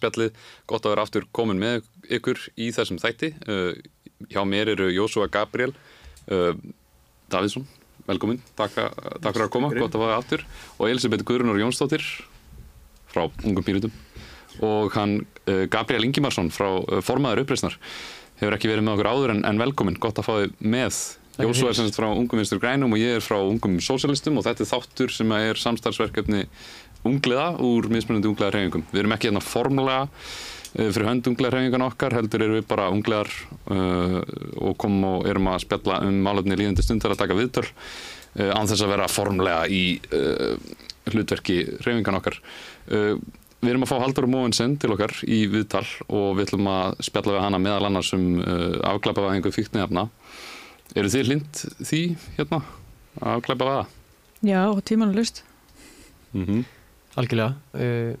spjallið, gott að vera aftur komin með ykkur í þessum þætti. Uh, hjá mér eru Jósúa Gabriel uh, Davidsson, velkomin, takk, takk fyrir að koma, gott að vera aftur. Og Elisabeth Guðrunur Jónsdóttir frá Ungum Pírutum og hann uh, Gabriel Ingimarsson frá formaður uppreysnar. Hefur ekki verið með okkur áður en, en velkomin, gott að fá þið með. Jósúa er semst frá Ungum Vinstur Grænum og ég er frá Ungum Sósialistum og þetta er þáttur sem er samstarfsverkefni ungliða úr mismunandi ungliða hreyfingum. Við erum ekki hérna formulega uh, fyrir hönd ungliða hreyfingan okkar, heldur erum við bara ungliðar uh, og komum og erum að spjalla um málefni líðandi stundar að taka viðtöl uh, án þess að vera formulega í hlutverki hreyfingan okkar. Við erum að fá Haldur Móinsson til okkar í viðtal og við ætlum að spjalla við hana meðal annars um afglæpavæðingu fíknefna. Eru þið lind því hérna að afglæpavæða? Já, tímanulust. Mm -hmm algjörlega uh,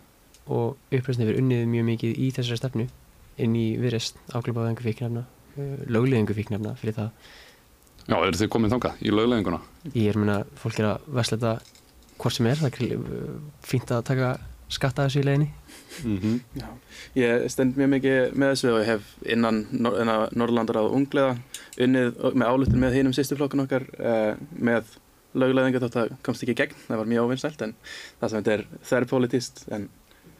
og uppröðsni verið unnið mjög mikið í þessari stefnu inn í viðrest ákveðbaðengu fíknefna uh, lögleðingu fíknefna fyrir það Já, eru þið komið þangað í lögleðinguna? Ég er meina, fólk er að vesleita hvort sem er, það er uh, fínt að taka skatta þessu í leginni mm -hmm. Já, ég stend mjög mikið með þessu og ég hef innan, Norrlandar á ungleða unnið með álutin með hínum sýstuflokkun okkar uh, með löguleðinga þótt að komst ekki í gegn, það var mjög óvinnstælt en það sem þetta er þærrpolítist en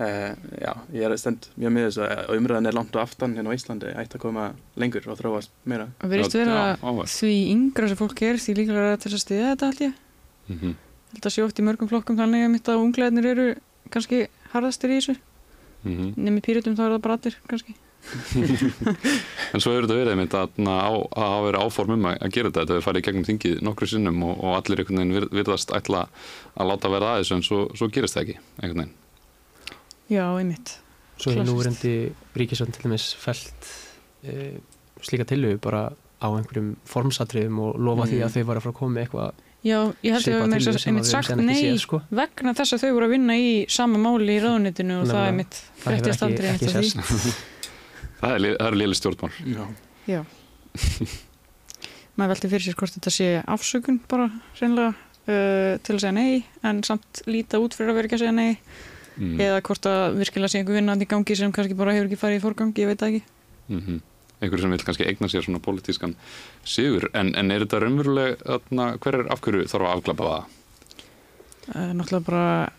uh, já, ég er stend mjög með þessu og umröðan er langt og aftan hérna á Íslandi ætti að koma lengur og þróast meira. Og verðist vera því yngra sem fólk er því líklega er þess að stiða þetta allt ég? Mm -hmm. Þetta sé oft í mörgum flokkum þannig að mitt að ungleðinir eru kannski harðastir í þessu mm -hmm. nefnir pýrutum þá er það bara allir kannski en svo hefur þetta verið mynd að að vera áformum að gera þetta þetta hefur farið í gegnum þingið nokkru sinnum og, og allir einhvern veginn virðast ætla að láta vera aðeins en svo, svo gerist það ekki einhvern veginn. Já, einmitt. Svo er nú reyndi Ríkisvöld til dæmis fælt e, slíka tilhau bara á einhverjum formsatriðum og lofa mm. því að þau var að fara að koma með eitthvað Já, ég held að við hefum einmitt sagt nei séð, sko. vegna þess að þau voru að vinna í sama máli í ráðnitinu og það er mitt fréttist aldrei einmitt Það er, er liðli stjórnmál. Já. Já. Maður veldi fyrir sér hvort þetta sé afsökun bara reynilega uh, til að segja nei en samt líta út fyrir að vera ekki að segja nei mm. eða hvort að virkilega sé einhver vinnandi í gangi sem kannski bara hefur ekki farið í fórgangi, ég veit ekki. Mm -hmm. Einhver sem vil kannski eigna sér svona politískan sigur en, en er þetta raunverulega, hver er afhverju þarf að afklappa það? Uh, náttúrulega bara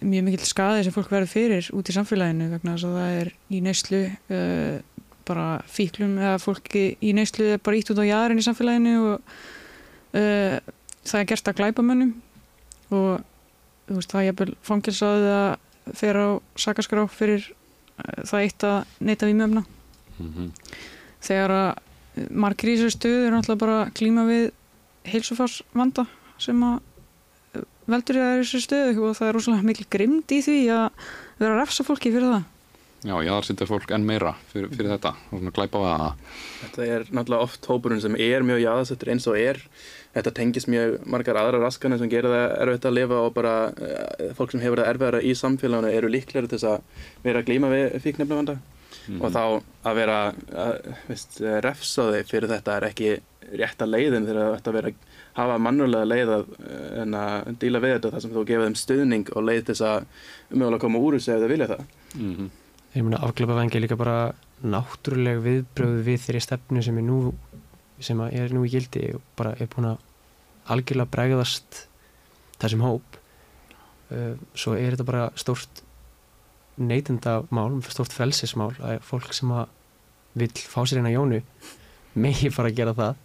mjög mikill skadi sem fólk verður fyrir út í samfélaginu vegna þess að það er í neyslu uh, bara fíklum eða fólki í neyslu er bara ítt út á jæðarinn í samfélaginu og uh, það er gert að glæpa mönnum og veist, það er jæfnvel fangilsaðið að fer á sakaskrá fyrir uh, það eitt að neyta við möfna mm -hmm. þegar að margir í þessu stöðu er náttúrulega bara klíma við heilsufarsvanda sem að veldur ég að það er þessu stöðu og það er rosalega mikil grimd í því að vera að refsa fólki fyrir það. Já, sýttir fólk enn meira fyrir, fyrir þetta. Og svona glæpa á það. Þetta er náttúrulega oft hópurinn sem er mjög jáðasettur eins og er. Þetta tengis mjög margar aðra raskanir sem gerir það erfitt að lifa og bara uh, fólk sem hefur það erfiðara í samfélaginu eru líklega til þess að vera að glíma við fíknefnavanda mm -hmm. og þá að vera að, veist, refsa þig fyrir þetta er ekki rétt að leiðin þegar þetta vera hafa mannulega leið að, eh, að díla við þetta þar sem þú gefið þeim stuðning og leið til þess að umögulega koma úr þessu ef þau vilja það. Mm -hmm. Ég meina afglöpavengi er líka bara náttúrulega viðbröð við þeirri stefnu sem er nú sem er nú í gildi og bara er búin að algjörlega bregðast þessum hóp. Uh, svo er þetta bara stórt neytendamál, stórt felsismál að fólk sem að vil fá sér eina jónu megi fara að gera það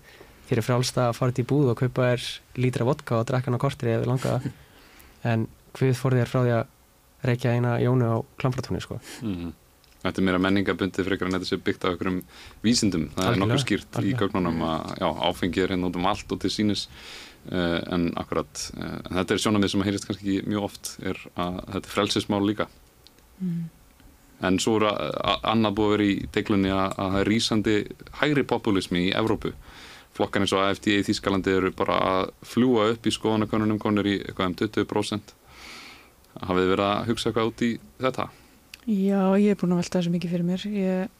þér er frálst að fara til búð og kaupa þér lítra vodka og drekka hann á kortir eða langa en hvið fór þér frá því að reykja eina jónu á klampratónu sko. mm -hmm. Þetta er mér að menningabundi frekar en þetta sé byggt á einhverjum vísindum það er nokkuð skýrt algjörlega. í gögnunum að já, áfengið er hérna út um allt og til sínis uh, en akkurat uh, en þetta er sjónamið sem að heyrist kannski mjög oft er að þetta er frelsismál líka mm. en svo er að annað búið að vera í deiklunni að það er rýsandi hægri populismi í Evrópu flokkan eins og AFD í Þýskalandi eru bara að fljúa upp í skoðanakonunum konur í eitthvað um 20% hafið verið að hugsa eitthvað út í þetta? Já, ég er búin að velta þessu mikið fyrir mér. Ég,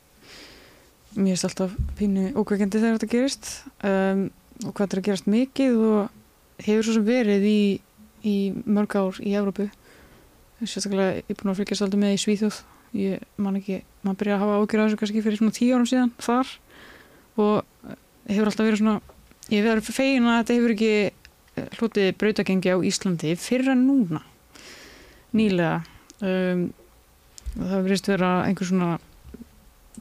mér er alltaf pínu ókvækjandi þegar þetta gerist. Um, og hvað er að gerast mikið og hefur svo sem verið í, í mörg ár í Európu sérstaklega ég er búin að fylgjast aldrei með í Svíþjóð. Ég man ekki, maður byrja að hafa ágjur á þessu kannski fyrir svona tíu árum síðan þar. Og hefur alltaf verið svona ég verið fegin að þetta hefur ekki eh, hlutið brautagengi á Íslandi fyrir en núna nýlega. Um, það verið vera einhver svona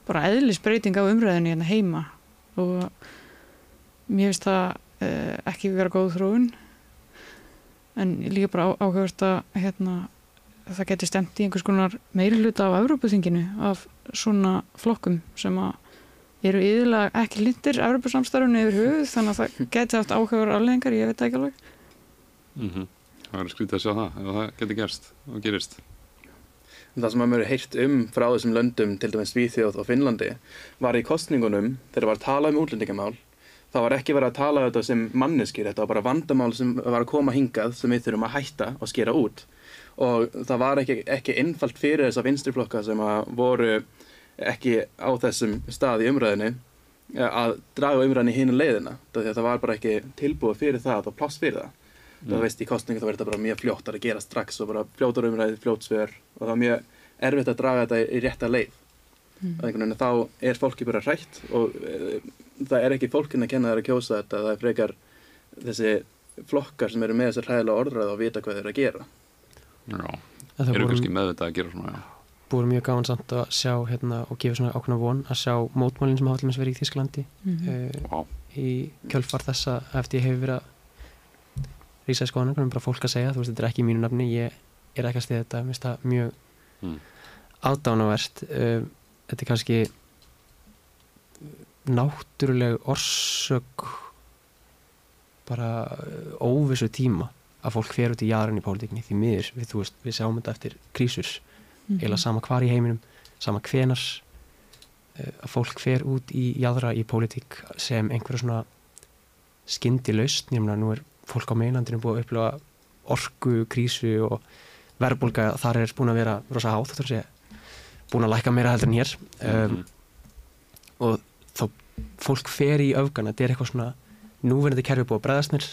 bara eðlisbreyting á umræðinni hérna heima. Og mér finnst það uh, ekki vera góð þróun. En líka bara áhugast að hérna, það geti stemt í einhvers konar meiri hluta á Evrópuþinginu af svona flokkum sem að eru yfirlega ekki lindir Evrópusamstarfunni yfir hugð þannig að það geti haft áhugaður afleggingar, ég veit ekki alveg. Mm -hmm. Það verður skrítið að sjá það ef það geti gerst og gerist. Það sem hefur heyrt um frá þessum löndum til dæmis Svíþjóð og Finnlandi var í kostningunum þegar var að tala um útlendingamál það var ekki verið að tala um þetta sem manneskir, þetta var bara vandamál sem var að koma hingað sem við þurfum að hætta og skera út. Og það var ekki, ekki ekki á þessum stað í umræðinu eh, að draga umræðinu hínu leiðina. Það var bara ekki tilbúið fyrir það og pláss fyrir það. Mm. það veist í kostningu þá verður þetta bara mjög fljótt að gera strax og bara fljótar umræði, fljótsver og það var mjög erfitt að draga þetta í rétta leið. Mm. veginn þá er fólki bara hrætt og e, það er ekki fólkin að kenna þær að kjósa þetta það er frekar þessi flokkar sem eru með þessar hræðilega orðræð og vita hvað þeir eru að gera. Já, þeir eru kannski meðvitað að gera svona, já búið mjög gáðan samt að sjá hérna, og gefa svona ákveðna von að sjá mótmálinn sem hafa allir verið í Þísklandi mm -hmm. uh, wow. í kjölfar þessa eftir ég hefur verið að rýsa í skoðanum, bara fólk að segja þú veist, þetta er ekki mínu nafni, ég er ekki að stiða þetta mér finnst það mjög mm. ádánavert uh, þetta er kannski náttúruleg orsök bara óvissu tíma að fólk fer út í jarðin í pólitíkni því miður, við, veist, við sjáum þetta eftir krísus mm -hmm. eila sama hvar í heiminum sama hvenars uh, að fólk fer út í jæðra í pólitík sem einhverja svona skyndi laust, nefnilega nú er fólk á meinandinu búið að upplifa orgu, krísu og verðbólka þar er búin að vera rosa hátt, þetta er búin að læka meira heldur en hér um, mm -hmm. og þá fólk fer í öfgan þetta er eitthvað svona núverðandi kerfi búið að bregðast mér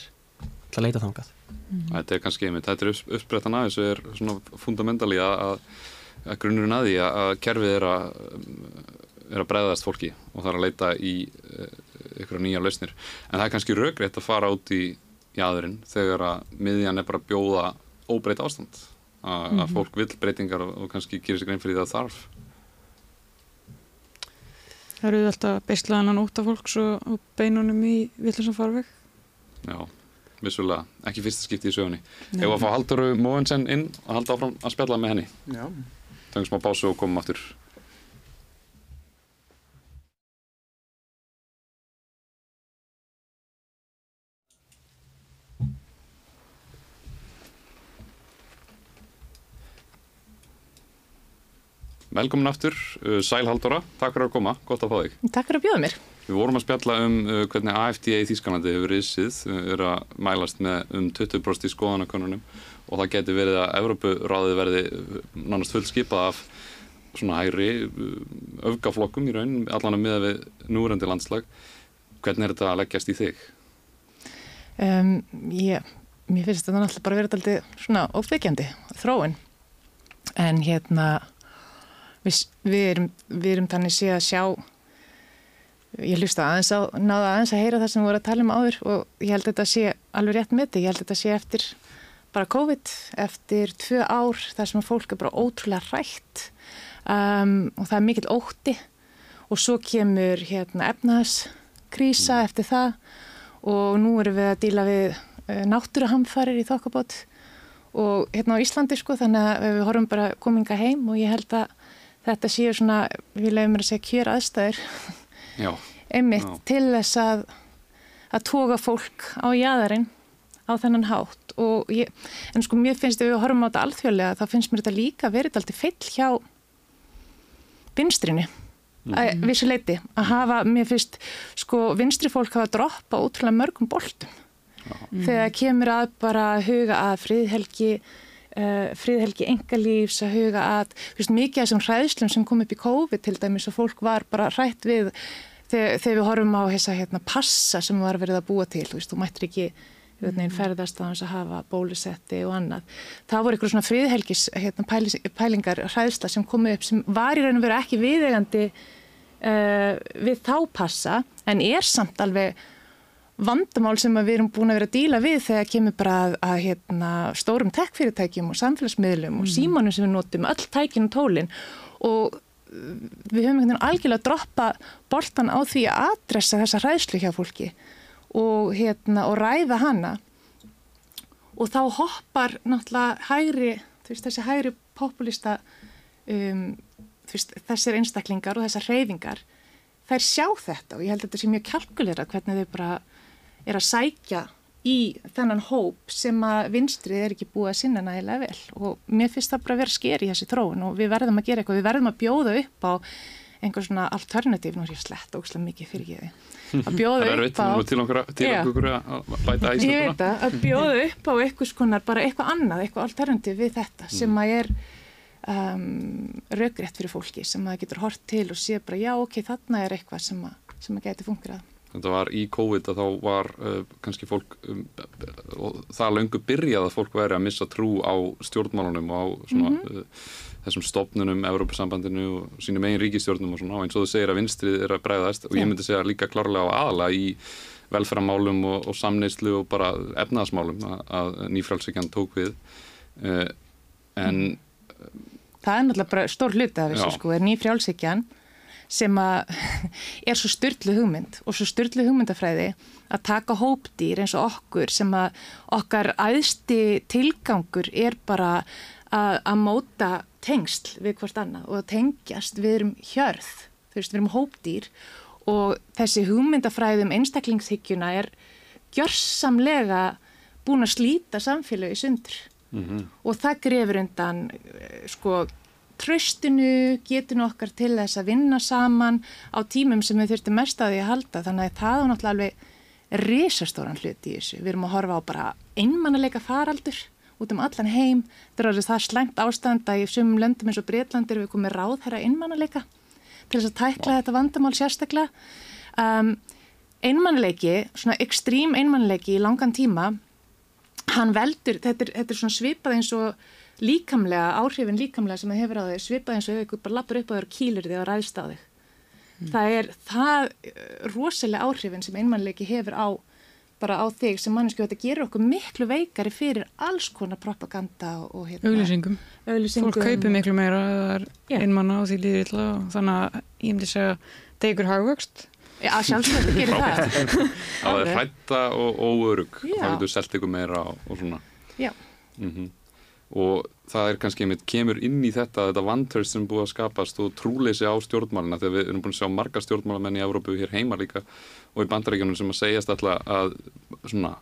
til að leita þangað mm -hmm. Þetta er kannski einmitt, þetta er uppsprettan af þessu er svona fundamentali að, að grunnurinn að því að kerfið er að er að bregðast fólki og það er að leita í ykkur nýja lausnir. En það er kannski raugreitt að fara út í jæðurinn þegar að miðjan er bara að bjóða óbreyt ástand. Að mm -hmm. fólk vil breytingar og, kannski gerir sig grein fyrir það þarf. Það eru alltaf beislaðan að nota fólks og, beinunum í villisam farveg. Já, vissulega. Ekki fyrsta skipti í sögunni. Ef að fá Halldóru Móensen inn og halda áfram að spjalla með henni? Já Tengum smá básu og komum aftur Velkomin aftur, uh, Sæl Haldóra, takk fyrir að koma, gott að fá þig. Takk fyrir að bjóða mér. Við vorum að spjalla um uh, hvernig AFDA í Þýskanlandi hefur riðsið, uh, er að mælast með um 20% í skoðanakonunum og það getur verið að Evrópuráði verði nánast full skipað af svona hægri öfgaflokkum í raun, allan að miða við núrandi landslag. Hvernig er þetta að leggjast í þig? Um, ég, mér finnst þetta náttúrulega bara verið alltaf svona óþveikjandi, þróin, en hérna við, við, erum, við erum þannig sé að sjá ég hlusta aðeins á, náða aðeins að heyra það sem við vorum að tala um áður og ég held að þetta sé alveg rétt með þetta, ég held að þetta sé eftir bara COVID, eftir tvö ár þar sem fólk er bara ótrúlega rætt um, og það er mikill ótti. Og svo kemur hérna efnahagskrísa mm. eftir það og nú erum við að díla við uh, náttúruhamfarir í þokkabót og hérna á Íslandi sko þannig að við horfum bara kominga heim og ég held að þetta séu svona, við lefum að segja kjör aðstæður einmitt Já. til þess að að toga fólk á jæðarinn á þennan hátt og ég, en sko mér finnst ef við horfum á þetta alþjóðlega þá finnst mér þetta líka verið alltaf feill hjá vinstrinni mm. að vissu leiti að hafa, mér finnst sko vinstri fólk hafa droppa útrúlega mörgum boltum mm. þegar kemur að bara huga að friðhelgi uh, friðhelgi engalífs að huga að veist, mikið af þessum hræðslum sem kom upp í COVID til dæmis og fólk var bara hrætt við þegar, þegar við horfum á þessa hérna, passa sem var verið að búa til þú, veist, þú mættir ekki mm. ferðast á hans að hafa bólusetti og annað. Það voru eitthvað svona friðhelgis hérna, pælingar hræðsla sem komið upp sem var í raun og veru ekki viðegandi uh, við þá passa en er samt alveg vandamál sem við erum búin að vera að díla við þegar kemur bara að, að hérna, stórum tekkfyrirtækjum og samfélagsmiðlum mm. og símanum sem við notum, öll tækin og tólin og við höfum einhvern veginn algjörlega að droppa boltan á því að adressa þessa hræðslu hjá fólki og, hérna, og ræða hana. Og þá hoppar náttúrulega hægri, veist, þessi hægri populista um, veist, þessir einstaklingar og þessar hreyfingar þær sjá þetta og ég held að þetta sé mjög kalkulera hvernig þau bara er að sækja í þennan hóp sem að vinstrið er ekki búið að sinna nægilega vel. Og mér finnst það bara að vera sker í þessi tróun og við verðum að gera eitthvað, við verðum að bjóða upp á einhver svona alternativ, nú er ég slett ógslag mikið fyrir ekki því. Að bjóða upp á til okkur, að bæta æsum ég veit að, að bjóða upp á eitthvað skonar, bara eitthvað annað, eitthvað alternativ við þetta mm. sem að er um, raugrétt fyrir fólki sem að getur hort til og sé bara já ok, þarna er eitthvað sem að, sem að geti fungerað þetta var í COVID að þá var uh, kannski fólk um, og það löngu byrjað að fólk væri að missa trú á stjórnmálunum og á svona, mm -hmm. uh, þessum stopnunum, Európa-sambandinu og sínum eigin ríkistjórnum og svona eins og þú segir að vinstrið er að bregðast og ég myndi segja líka klárlega á aðala í velferðamálum og, og samneyslu og bara efnaðasmálum að, að nýfrælsvíkjan tók við uh, en Það er náttúrulega stór hluti af þessu sko, er nýfrælsvíkjan sem að er svo styrlu hugmynd og svo styrlu hugmyndafræði að taka hópdýr eins og okkur sem að okkar æðsti tilgangur er bara að, að móta tengsl við hvort annað og að tengjast við erum hjörð, þú veist við erum hópdýr og þessi hugmyndafræði um einstaklingshyggjuna er gjörsamlega búin að slíta samfélagi sundur mm -hmm. og það grefur undan sko tröstinu, getinu okkar til þess að vinna saman á tímum sem við þurftum mest að því að halda þannig að það er náttúrulega alveg risastóran hlut í þessu. Við erum að horfa á bara einmannalega faraldur út um allan heim. Það er það slæmt ástand að í sumum löndum eins og Breitlandir við komum ráð þeirra einmannalega til þess að tækla wow. þetta vandamál sérstaklega. Um, einmannalegi, svona ekstrím einmannalegi í langan tíma, hann veldur, þetta er, þetta er svona svipað eins og líkamlega, áhrifin líkamlega sem það hefur á þig svipað eins og ykkur bara lappur upp á þér og kýlir þig og ræðst á þig. Mm. Það er það eh, rosalega áhrifin sem einmannleiki hefur á bara á þig sem mannesku þetta gerur okkur miklu veikari fyrir alls konar propaganda og hérna. Auglýsingum. Auglýsingum. Fólk kaupir miklu meira einmanna og því líður illa og þannig að ég myndi segja degur hagvöxt. Já, sjálfsveit, það gerir það. Það er hrætta og óörug. Það getur selt ykkur meira og svona. Já. Mm -hmm og það er kannski einmitt kemur inn í þetta þetta vantröst sem búið að skapast og trúleysi á stjórnmálina þegar við erum búin að sjá marga stjórnmálamenn í Európu hér heima líka og í bandarækjunum sem að segjast alltaf að svona,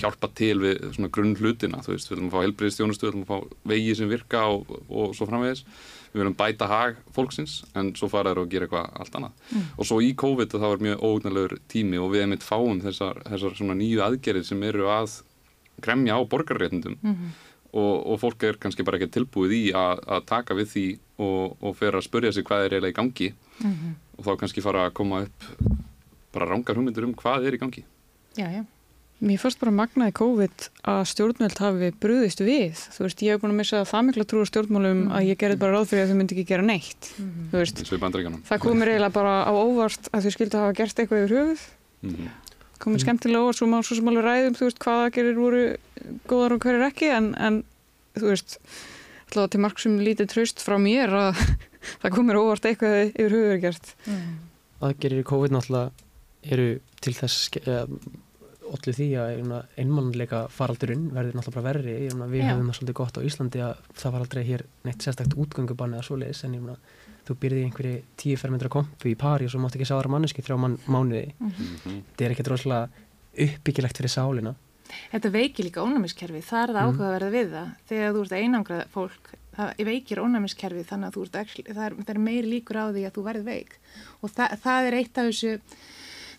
hjálpa til við svona grunn hlutina þú veist, við viljum að fá helbriðstjónustu, við viljum að fá vegi sem virka og, og svo framvegis. Við viljum bæta hag fólksins en svo fara þær og gera eitthvað allt annað. Mm. og svo í COVID það var mjög óugnalegur tími og við einmitt fáum þessar, þessar nýju aðgerið sem eru að gremja á borgarréttundum mm -hmm og, og fólk er kannski bara ekki tilbúið í að, að taka við því og, og fer að spörja sig hvað er eiginlega í gangi mm -hmm. og þá kannski fara að koma upp bara rángar hugmyndur um hvað er í gangi Já, já Mér fannst bara magnaði COVID að stjórnmjöld hafi brúðist við. Þú veist, ég hef búin að missa það mikla trú á stjórnmjölum mm. að ég gerði bara ráð fyrir að þau myndi ekki gera neitt. Mm. Þú veist, það komir eiginlega bara á óvart að þau skildi að hafa gert eitthvað yfir höfuð. Komið mm. skemmtilega og svo má svo sem alveg ræðum þú veist hvaða gerir voru góðar og hverjir ekki en, en þú veist alltaf til marg sem lítið tröst frá mér að það komir óvart eitthvað yfir hugur gert mm. Aðgerir í COVID náttúrulega eru til þess allir því að einmannleika faraldurinn verður náttúrulega bara verri við hefum það svolítið gott á Íslandi að það var aldrei hér neitt sérstakt útgöngubann eða svoleiðis en ég meina þú byrði í einhverju tíu fermyndra kompu í pari og svo mátt ekki sá aðra manneski þrjá man, mánuði. Mm -hmm. þetta er ekkert rosalega uppbyggilegt fyrir sálina. Þetta veikir líka ónæmiskerfi það er það mm. áhugaverða við það. Þegar þú ert að einangra fólk það veikir ónæmiskerfi þannig að ert, það, er, það er meir líkur á því að þú verð veik. Og það, það er eitt af þessu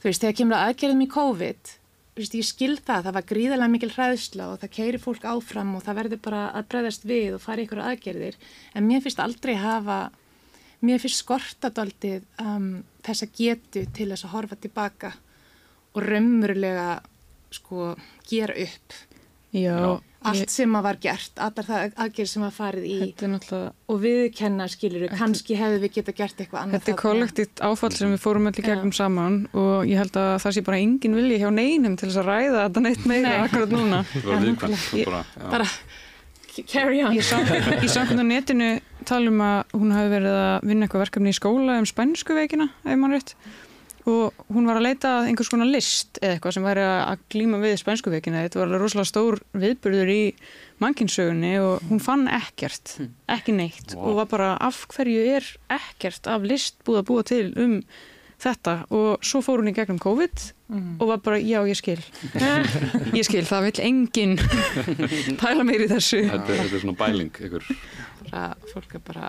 þú veist, þegar kemur að aðgerðum í COVID veist, ég skil það, það var gríðarlega mikil hræðsla og það keiri fólk áfram og það verður bara að breyðast við og fara ykkur aðgerðir. En mér finnst aldrei hafa mér finnst skortadaldið um, þess að getu til þess að horfa tilbaka og raunverulega sko gera upp Já, allt ég, sem að var gert, allar það aðgerð sem var farið í þetta er náttúrulega og við kenna skilur, kannski hefðu við geta gert eitthvað annað Þetta er þarna. kollektíft áfall sem við fórum allir Já. gegnum saman og ég held að það sé bara engin vilji hjá neinum til þess að ræða þetta neitt meira Nei. akkurat núna. Það var viðkvæmt Ég- bara, carry on Ég sá í samkvæmdu netinu tala um að hún hafi verið að vinna eitthvað verkefni í skóla um spænsku veikina, ef mann rétt og hún var að leita einhvers konar list eða eitthvað sem væri að glíma við spænsku veikina. Þetta var alveg rosalega stór viðburður í mannkinsögunni og hún fann ekkert, ekki neitt Vá. og var bara af hverju er ekkert af list búið að búa til um þetta og svo fór hún í gegnum COVID Mm. og var bara, já ég skil ég skil, það vill enginn pæla meir í þessu Þetta, er- þetta er svona bæling ykkur. bara, fólk er bara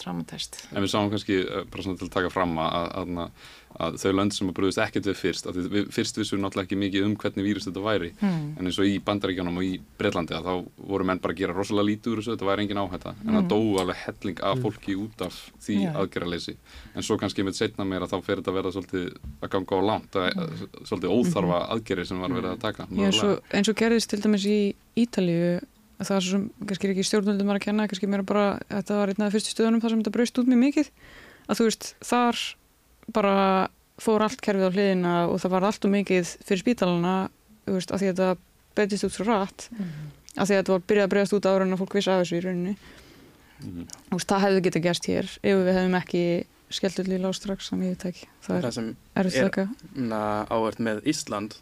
traumatæst En við sáum kannski, eh, bara svona til að taka fram að, að, að, að þau lönd sem að brúðist ekkert við fyrst, að við, fyrst vissum náttúrulega ekki mikið um hvernig vírus þetta væri, hmm. en eins og í Bandaríkjónum og í Breitlandi að þá voru menn bara að gera rosalega lítið úr þessu, þetta væri engin áhætta, en það Mm. dóu alveg helling af fólki út af því Já. aðgerraleysi. En svo kannski með setna meira þá fer þetta að vera svolítið að ganga á langt, að, svolítið óþarfa aðgerri sem var verið að taka. Já, og, eins og gerðist til dæmis í Ítalíu að það er svo sem kannski er ekki stjórnvöldum að kenna, kannski meira bara þetta var einn af fyrstu stöðunum þar sem þetta braust út mjög mikið. Að þú veist, þar bara fór allt kerfið á hliðina og það var allt og mikið fyrir spítalana veist, að því að þetta betist út svo rætt að því að þetta var byrjað að bregðast út ára en að fólk vissi af þessu í rauninni. Mhm. þú veist, það hefði getað gerst hér ef við hefðum ekki skellt öll í lá strax þannig ég veit ekki, það það er sem erfitt er- þakka na, áhört með Ísland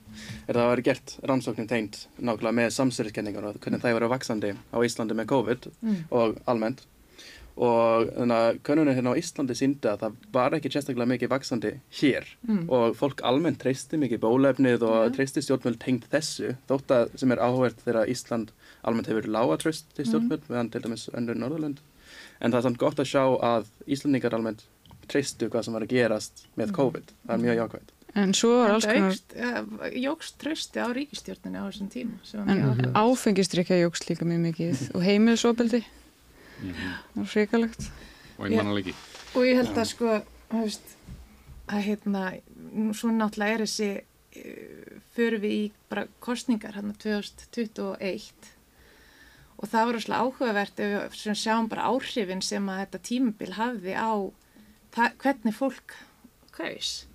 er það að vera gert rannsóknin teint nákvæmlega með samsverðiskenningar og hvernig það verið vaksandi á Íslandi með COVID Mm. og almennt og þannig að könnunir hérna á Íslandi síndi að það var ekki sérstaklega mikið vaksandi hér Mm. og fólk almennt treysti mikið bólefnið og Já. treysti stjórnvöld tengt þessu þótt að sem er áhugavert þegar Ísland almennt hefur lága treyst til stjórnvöld meðan til dæmis önnur Norðurlönd en það er samt gott að sjá að Íslandingar almennt treystu hvað sem var að gerast með COVID það er mjög jákvæmt en svo er alls konar ja, jógst trösti á ríkistjórninu á þessum tíma sem var En áhugavert. áfengistrykja jógst líka mjög mikið og heimilisofbeldi, Mhm. það var hrikalegt. Og einmannalegi. og ég held að sko veist, að hérna nú svo náttúrulega er þessi uh, förum við í bara kostningar hérna 2021 og það var rosalega áhugavert ef við sjáum bara áhrifin sem að þetta tímabil hafði á hvernig fólk? Kaus.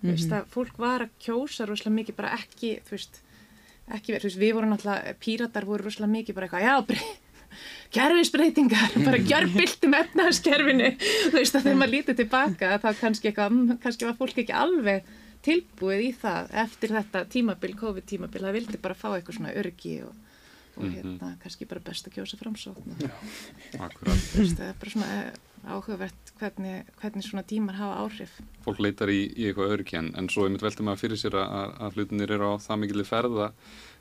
Þú veist að fólk var að kjósa rosalega mikið bara ekki þú veist, ekki verið, þú veist, við vorum náttúrulega píratar voru rosalega mikið bara eitthvað, já, brey, kerfisbreytingar, bara gjörbyltum efnahagskerfinu, þú veist að þegar maður lítið tilbaka þá kannski eitthvað, mm, kannski var fólk ekki alveg tilbúið í það eftir þetta tímabil, COVID-tímabil, það vildi bara fá eitthvað svona örgi og, og Mhm. hérna, kannski bara best að kjósa framsókn veist, það er bara svona eh, áhugavert hvernig, hvernig svona tímar hafa áhrif. fólk leitar í, í eitthvað öryggi en, en svo einmitt veltum maður fyrir sér að, að- að hlutinir eru á það mikilvæg ferða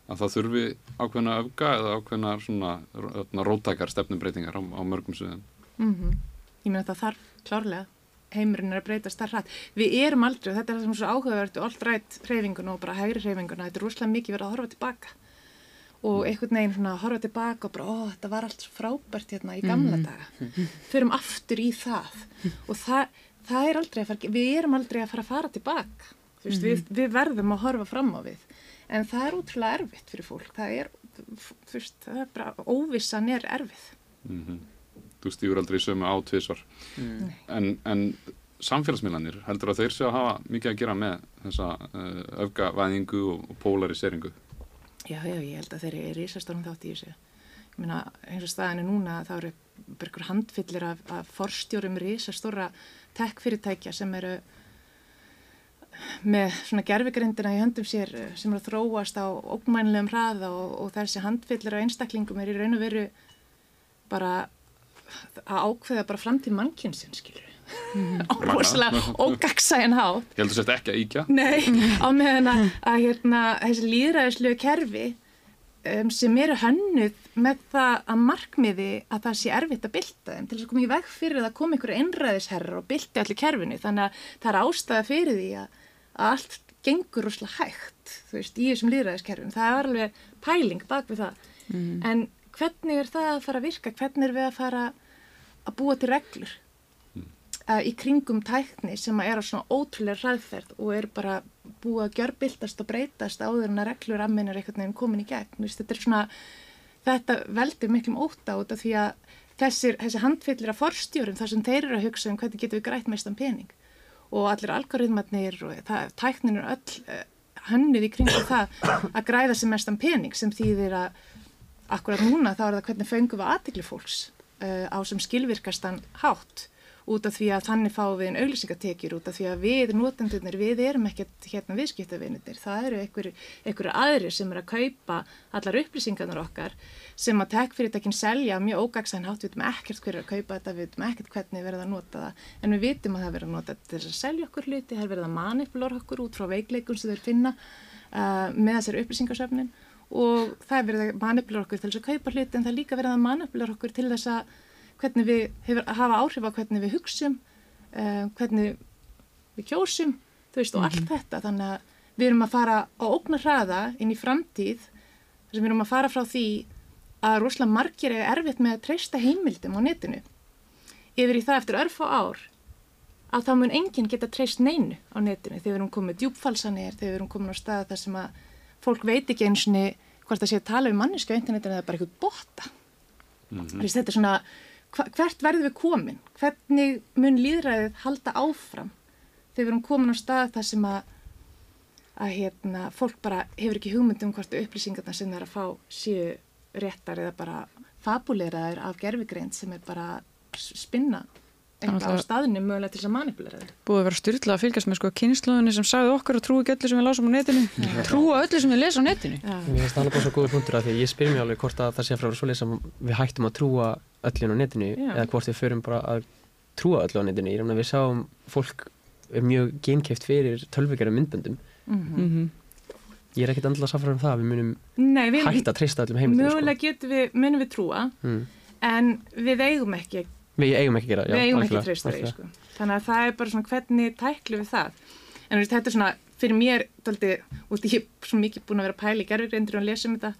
að það þurfi ákveðna öfga eða ákveðna svona ró- róttakar stefnumbreytingar á, á mörgum suðum. Mm Ég meina það þarf klárlega heimurinn er að breytast það hratt. Við erum aldrei, og þetta er það sem er svo áhugavert og allt rætt hreyfinguna og bara hægri hreyfinguna, þetta er rosalega mikið verið að horfa tilbaka og einhvern veginn svona að horfa tilbaka og bara, ó, þetta var allt svo frábært hérna í gamla daga. Förum aftur í það og það, það er aldrei að fara, við erum aldrei að fara að fara tilbaka. Þú veist, við, við verðum að horfa fram á við. En það er útrúlega erfitt fyrir fólk. Það er, þú veist, það er bara, óvissan er erfið. Mm Þú stýgur aldrei sömu á tvisvar. Mm. En, en samfélagsmiðlanir, heldur að þeir séu að hafa mikið að gera með þessa uh, öfgavæðingu og, og polariseringu? Já, já, ég held að þeir eru risastórum þátt í þessu. Ég meina, eins og staðinu núna, þá eru bara ykkur handfyllir af, af forstjórum risastóra tech-fyrirtækja sem eru með svona gerfigrindina í höndum sér sem eru að þróast á ógnmænlegum hraða og, og þessi handfyllir af einstaklingum er í raun og veru bara að ákveða bara framtíð mannkynsin, skilur við. Á rosalega ógagsæjan hátt. Ég heldur sett ekki að íkja. Nei, á meðan að, að hérna, þessi líðræðislegu kerfi um, sem eru hönnuð með það að markmiði að það sé erfitt að bylta þeim til þess að koma í veg fyrir að koma einhverju einræðisherrar og bylti allir kerfinu. Þannig að það er ástæða fyrir því að, að allt gengur rosalega hægt þú veist, í þessum líðræðiskerfinu það er alveg pæling bak við það. En hvernig er það að fara að virka? Hvernig er við að fara að búa til reglur í kringum tækni sem er á svona ótrúlega ræðferð og er bara búið að gjörbildast og breytast áður en að reglur amminir einhvern veginn komin í gegn. Þetta er svona, þetta veldur miklum óta út af því að þessir, þessi handfyllir af forstjórum þar sem þeir eru að hugsa um hvernig getum við grætt mestan pening og allir algoritmarnir og það, tæknin er öll uh, hönnuð í kringum það að græða sem mestan pening sem þýðir að akkurat núna þá er það hvernig fengum við aðtikli fólks uh, á sem skilvirkastan hátt út af því að þannig fáum við einn auglýsingatekjur út af því að við notendurnir, við erum ekkert hérna viðskiptavinir, það eru einhverju aðri sem eru að kaupa allar upplýsingarnar okkar sem að tekfyrirtækinn selja mjög ógagsan hátt, við veitum ekkert hverju að kaupa þetta, við veitum ekkert hvernig verða að nota það, en við veitum að það verða að nota þetta til að selja okkur hluti, það verða að manipulora okkur út frá veikleikun sem þeir finna uh, með þessari upplýsingarsöfnin og það verða að manipulora okkur til þess að kaupa hluti en það líka verða að manipulora okkur til þess að hvernig við hefur, hafa áhrif á hvernig við hugsum, uh, hvernig við kjósum, þú veist, og mm -hmm. allt mhm. þetta. Þannig að við erum að fara á ógnar hraða inn í framtíð, þar sem við erum að fara frá því að rosalega margir er erfitt með að treysta heimildum á netinu. Yfir í það eftir örf og ár, að þá mun enginn geta treyst neinu á netinu þegar við erum komið djúpfalsanir, þegar við erum komið á stað þar sem að fólk veit ekki eins og hvort það sé að tala um manniska á internetinu eða bara eitthvað bota. Mm -hmm. Þetta er svona hvert verðum við komin? Hvernig mun líðræðið halda áfram þegar við erum komin á stað þar sem að, að hérna, fólk bara hefur ekki hugmyndum hvort upplýsingarna sem það er að fá séu réttar eða bara fabuleraðir af gerfigreint sem er bara spinna eitthvað á staðinu mögulega til þess að manipulera þetta. Búið að vera styrla að fylgjast með sko kynnslóðinni sem sagði okkar að trúi ekki öllu sem við lásum á netinu, trúa öllu sem við lesum á netinu. Já. Mér finnst það alveg svo góður punktur að því ég spyr mér alveg hvort að það sé að frá svo lesa við hættum að trúa öllin á netinu Já. eða hvort við förum bara að trúa öllu á netinu. Ég reyna að við sáum fólk er mjög geinkæft fyrir tölvíkjara myndböndum. Mm -hmm. Ég er ekkert andla að safra um það, við munum Nei, við, hægt að treysta öllum heimildum. Sko. Mögulega sko. getum við, munum við trúa, mm. en við eigum ekki Við eigum ekki að gera Við já, eigum ekki að treysta því sko. Þannig að það er bara svona hvernig tæklu við það En veist, þetta er svona, fyrir mér daldi, út í ég er svo mikið búin að vera pæli í gerðurgreindur og lesa um þetta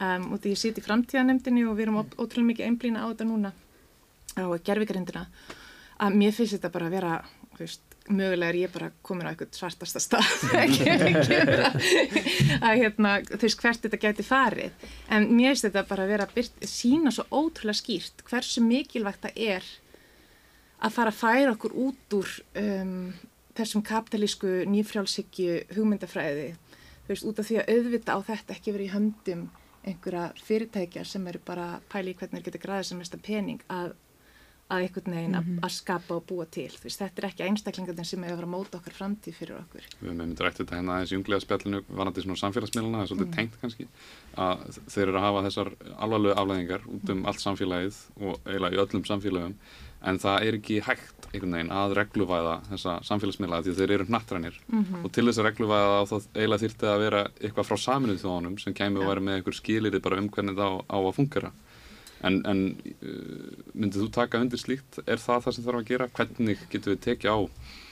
um, út í ég siti í framtíðanemdini og við erum ótrúlega mikið einblýna á þetta núna á gerðurgreindina að mér finnst þetta bara að vera veist, mögulega er ég bara komin á eitthvað svartasta stað. Að hérna, þú veist hvert þetta geti farið. En mér finnst þetta bara að vera að sína svo ótrúlega skýrt hversu mikilvægt það er að fara að færa okkur út úr um, þessum kapitalísku nýfrjálshyggju hugmyndafræði. Þú veist, út af því að auðvita á þetta ekki verið í höndum einhverja fyrirtækja sem eru bara pæli í hvernig þeir geta græðið sem mesta pening að að einhvern veginn mm -hmm. að skapa og búa til veist, þetta er ekki einstaklingarnir sem hefur að móta okkar framtíð fyrir okkur Við hefum myndið rætt þetta hérna aðeins í unglega spjallinu varandi svona samfélagsmiðluna, það er svolítið mm. tengt kannski að þeir eru að hafa þessar alvarlegu aflæðingar út um mm. allt samfélagið og eiginlega í öllum samfélagum en það er ekki hægt einhvern veginn að regluvæða þessa samfélagsmiðla því þeir eru nattrænir mm -hmm. og til þess að regluvæða þá eiginlega þýrti En, en uh, myndið þú taka undir slíkt? Er það það sem þarf að gera? Hvernig getur við tekið á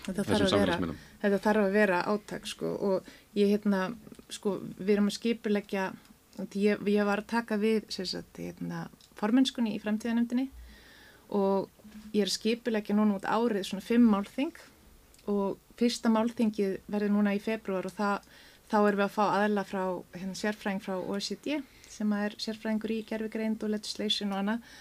þessum samfélagsmiðlum? Þetta þarf að vera áttak sko og ég hérna sko við erum að skipulegja ég, ég var að taka við sagt, hérna, formenskunni í fremtíðanemdini og ég er að skipulegja núna út árið svona fimm málþing og fyrsta málþingið verður núna í februar og það, þá erum við að fá aðla frá hérna, sérfræðing frá OECD sem er sérfræðingur í gerfigreind og legislation og annað.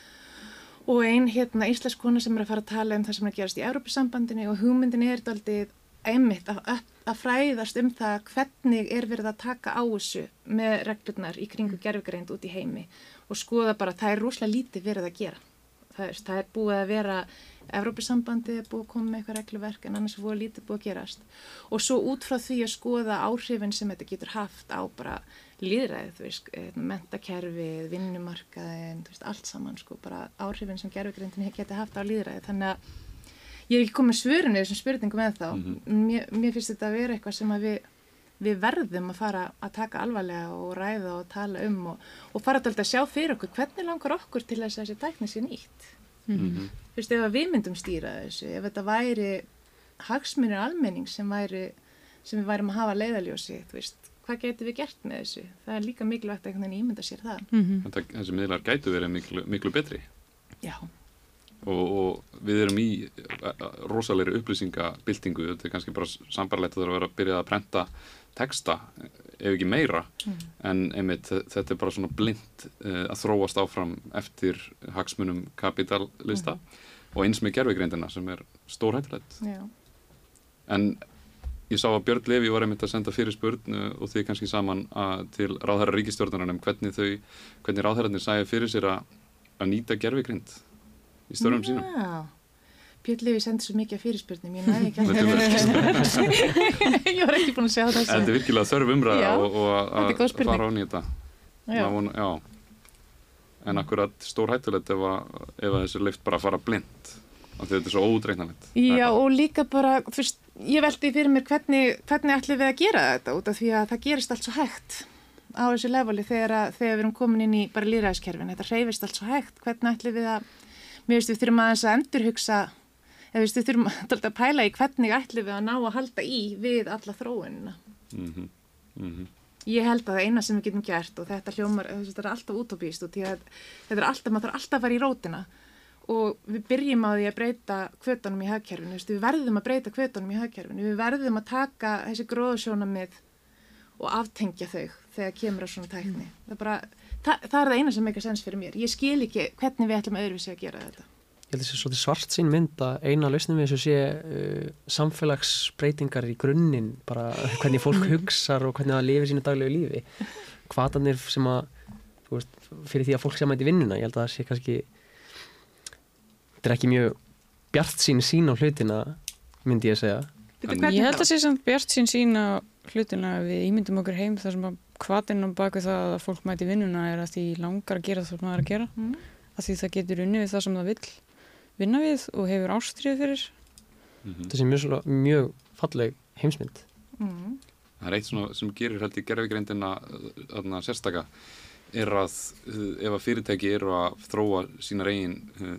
Og einn hérna íslensk kona sem er að fara að tala um það sem er að gerast í Európa-sambandinu og hugmyndin er aldrei einmitt að, að fræðast um það hvernig er verið að taka á þessu með reglurnar í kringu gerfigreind út í heimi og skoða bara að það er rúslega lítið verið að gera. Það er, það er búið að vera Evrópusambandið er búið að koma með eitthvað regluverk en annars er búið að lítið búið að gerast. Og svo út frá því að skoða áhrifin sem þetta getur haft á bara líðræðið, þú veist, eh, mentakerfið vinnumarkaðin, þú veist, allt saman sko, bara áhrifin sem gerfugrindin getur haft á líðræðið, þannig að ég er ekki komið svörun við þessum spurningum með þá mm -hmm. mér, mér finnst þetta að vera eitthvað sem við við verðum að fara að taka alvarlega og ræða og tala um og, og fara alltaf að sjá fyrir okkur hvernig langar okkur til þess að þessi tækni sé nýtt mm -hmm. þú veist, ef við myndum stýra þessu ef þetta væri hagsmunir almenning sem væri sem við værim að hafa leiðaljósi þú veist, hvað getur við gert með þessu? Það er líka mikilvægt að ímynda sér það. Mm -hmm. Þessi miðlar gætu verið miklu, miklu betri. Já. Og, og við erum í rosalegri upplýsingabildingu, þetta er kannski bara sambarlegt að það er að vera að byrja að prenta texta, ef ekki meira. En einmitt þe- þetta er bara svona blind uh, að þróast áfram eftir hagsmunum kapitalista og eins með gerfigreindina sem er stórhættulegt. Já. en ég sá að Björn Levi var einmitt að senda fyrir spurn uh, og þið kannski saman að, til ráðherra ríkistjórnarinn um hvernig þau, hvernig ráðherrarnir sæði fyrir sér að, að nýta gerfigreind í störfum sínum Já. Björn Levi sendi svo mikið af fyrirspurnum, ég næði ekki ég var ekki búin að sjá En þetta er virkilega þörf umræða og, og að fara á nýta Já. vona, já. En akkurat stór hættulegt ef, ef að þessu leift bara fara blind því þetta er svo ódreiknanlegt Já, og líka bara, fyrst, ég veldi fyrir mér hvernig, hvernig ætlum við að gera þetta út af því að það gerist allt svo hægt á þessu leveli þegar, að, þegar við erum komin inn í bara líðræðiskerfin, þetta reyfist allt svo hægt, hvernig ætlum við að, mér veist við þurfum aðeins að endurhugsa, eða við þurfum að að pæla í hvernig ætlum við að ná að halda í við alla þróunina. mm -hmm. Ég held að það eina sem við getum gert og þetta hljómar, þetta er alltaf útópíst og að þetta er alltaf, maður þarf alltaf að fara í rótina og við byrjum á því að breyta kvötunum í hagkerfinu, við verðum að breyta kvötunum í hagkerfinu, við verðum að taka þessi gróðsjónamið og aftengja þau þegar kemur á svona tækni. Það er bara, það, það er það eina sem meikar sens fyrir mér. Ég skil ekki hvernig við ætlum öðruvísi að gera þetta. Ég held að þessi svolítið svart sín mynd að eina lausnum við þessu sé uh, samfélagsbreytingar í grunninn, bara hvernig fólk hugsar og hvernig það lifir sínu daglegu lífi. Hvaðanir sem að, þú veist, fyrir því að fólk sé að mæti vinnuna, ég held að það sé kannski, þetta er ekki mjög bjart sín sín á hlutina, myndi ég að segja. Ég held að sé samt bjart sín sín á hlutina við ímyndum okkur heim þar sem að hvatinn á baku það að fólk mæti vinnuna er að því langar að gera það sem maður er að gera Mm. að því það getur unni við það sem það vill vinna við og hefur ástrið fyrir Mhm. Þetta sé mjög, mjög falleg heimsmynd. Mm. Það er eitt svona sem gerir held í gerfigreindina þarna sérstaka er að uh, ef að fyrirtæki eru að þróa sína eigin uh,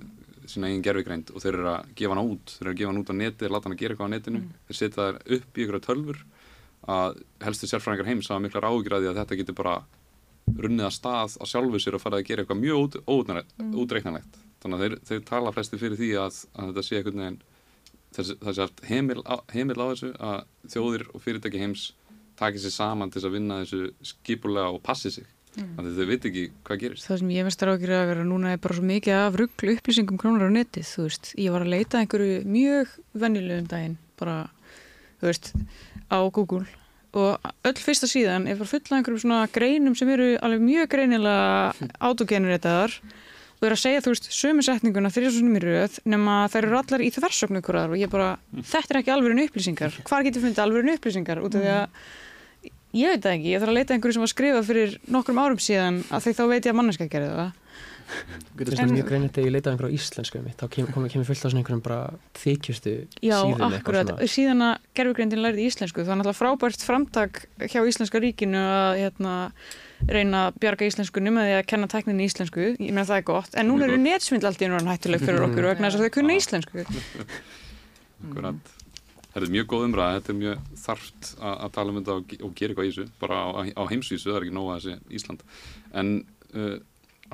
sína eigin gerfigreind og þeir eru að gefa hana út. Þeir eru að gefa hana út á neti, láta hana gera eitthvað á netinu. Þeir setja þær upp í ykkur tölfur að helstu sérfræðingar heims hafa miklar áhyggjur að þetta getur bara runnið að stað á sjálfu sér og fara að gera eitthvað mjög út, útreiknanlegt þannig að þeir, þeir tala flesti fyrir því að, að þetta sé einhvern veginn þessi, þessi haft heimil á, heimil á þessu að þjóðir og fyrirtæki heims taki sér saman til að vinna þessu skipulega og passi sig. mm. Þannig að þau veit ekki hvað gerist. Það sem ég veist að ákjöra að vera núna er bara svo mikið af rugglu upplýsingum krónar á netið, þú veist, ég var að leita einhverju mjög venjulegum daginn bara, þú veist, á Google. Og öll fyrsta síðan er bara fulla einhverjum svona greinum sem eru alveg mjög greinilega autogeneritaðar og er að segja, þú veist, sömu setninguna þrjusum í röð nema þær eru allar í þversögnu ykkur og ég bara, þetta er ekki alveg upplýsingar. Hvar getur fundið alveg upplýsingar? Út af því að ég veit það ekki, ég þarf að leita að einhverju sem var skrifað fyrir nokkrum árum síðan að því þá veit ég að manneska gerði það. Þetta er svona mjög greinilegt þegar ég leitaði einhverju á íslensku mitt, þá kemur, kemur, kemur fullt á svona einhverjum bara þykjustu Já, síðum eitthvað akkurat, svona. síðan að gerfugreindin lærði íslensku, það er náttúrulega frábært framtak hjá íslenska ríkinu að hérna, reyna að bjarga íslenskunni með því að kenna tækninni íslensku, ég meina það er gott. En núna eru netsvindl allt í núna hættuleg fyrir okkur vegna þess að þau kunna íslensku. Akkurat. Þetta er mjög góð umræða, þetta er mjög þarft að, tala um þetta og, og gera eitthvað í þessu, bara á, á heimsvísu, það er ekki nóg að þessi Ísland. En uh,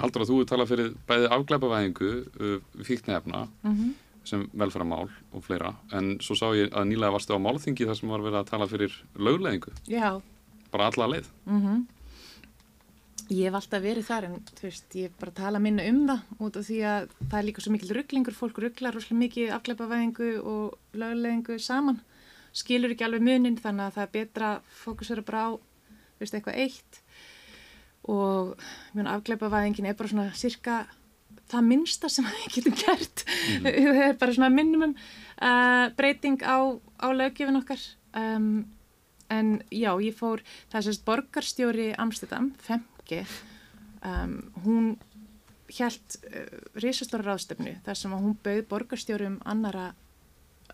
haldur að þú tala fyrir bæði afglæpavæðingu, uh, fíknefna, Mhm. sem velferðarmál og fleira, en svo sá ég að nýlega varstu á málþingi þar sem var verið að tala fyrir lögleðingu, Já, bara alla leið. Mm Ég hef alltaf verið þar en þú veist, ég hef bara tala minna um það út af því að það er líka svo mikil rugglingur, fólk rugglar rosalega mikið afgleipavæðingu og löguleðingu saman, skilur ekki alveg munin þannig að það er betra að fókusera bara á, þú veist, eitthvað eitt. Og mjög afgleipavæðingin er bara svona cirka það minnsta sem við getum gert, það er bara svona minimum uh, breyting á, á löggjöfin okkar. Um, En já, ég fór, það er sérst borgarstjóri Amsterdam, Femke, um, hún hjælt uh, risastóra ráðstöfnu þar sem hún bauð borgarstjórum annara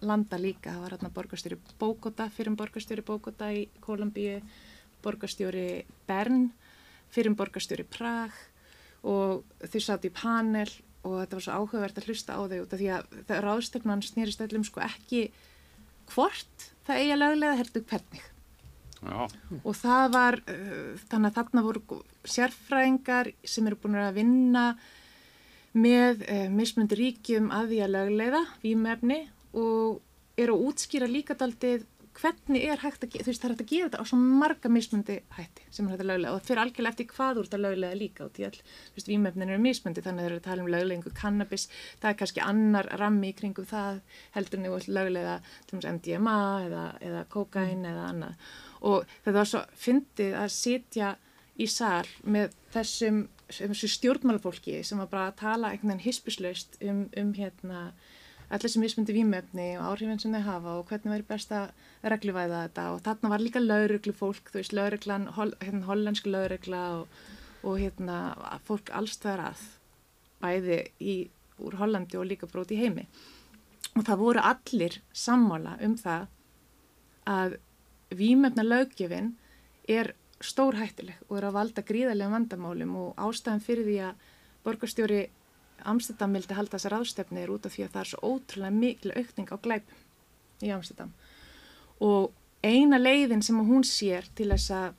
landa líka. Það var hérna borgarstjóri Bókota, fyrir borgarstjóri Bókota í Kolumbíu, borgarstjóri Bern, fyrir borgarstjóri Prag og þau satt í panel og þetta var svo áhugavert að hlusta á þau út af því að ráðstöfnan snýrist öllum sko ekki hvort það eigi að löglega heldur hvernig Já, og það var uh, þannig að þarna voru sérfræðingar sem eru búin að vinna með uh, mismundi ríkjum að því að lögleiða vímefni og er að útskýra líka daldið hvernig er hægt að, þú veist, það er hægt að gera þetta á svo marga mismundi hætti sem er hægt að löglega og það fyrir algjörlega eftir hvað úr þetta löglega líka og því að, þú veist, výmefnin eru mismundi þannig að það eru að tala um löglegingu kannabis það er kannski annar rammi í kringum það heldur en þú löglega til dæmis MDMA eða, eða kokain eða annað og þetta var svo fyndið að sitja í sál með þessum, þessum stjórnmálafólki sem var bara að tala einhvern veginn hispislaust um, um hérna allir sem mismundi výmefni og áhrifin sem þau hafa og hvernig væri best að regluvæða þetta. Og þarna var líka lauruglu fólk, þú veist, lauruglan, hol, hérna, hollensk laurugla og, og hérna, fólk allstæðar að bæði í, úr Hollandi og líka bróti heimi. Og það voru allir sammála um það að výmefna löggefin er stórhættileg og er að valda gríðarlega vandamálum og ástæðan fyrir því að borgarstjóri Amsterdam vildi halda þessar aðstöfnir út af því að það er svo ótrúlega mikil aukning á glæpum í Amsterdam. Og eina leiðin sem hún sér til þess að,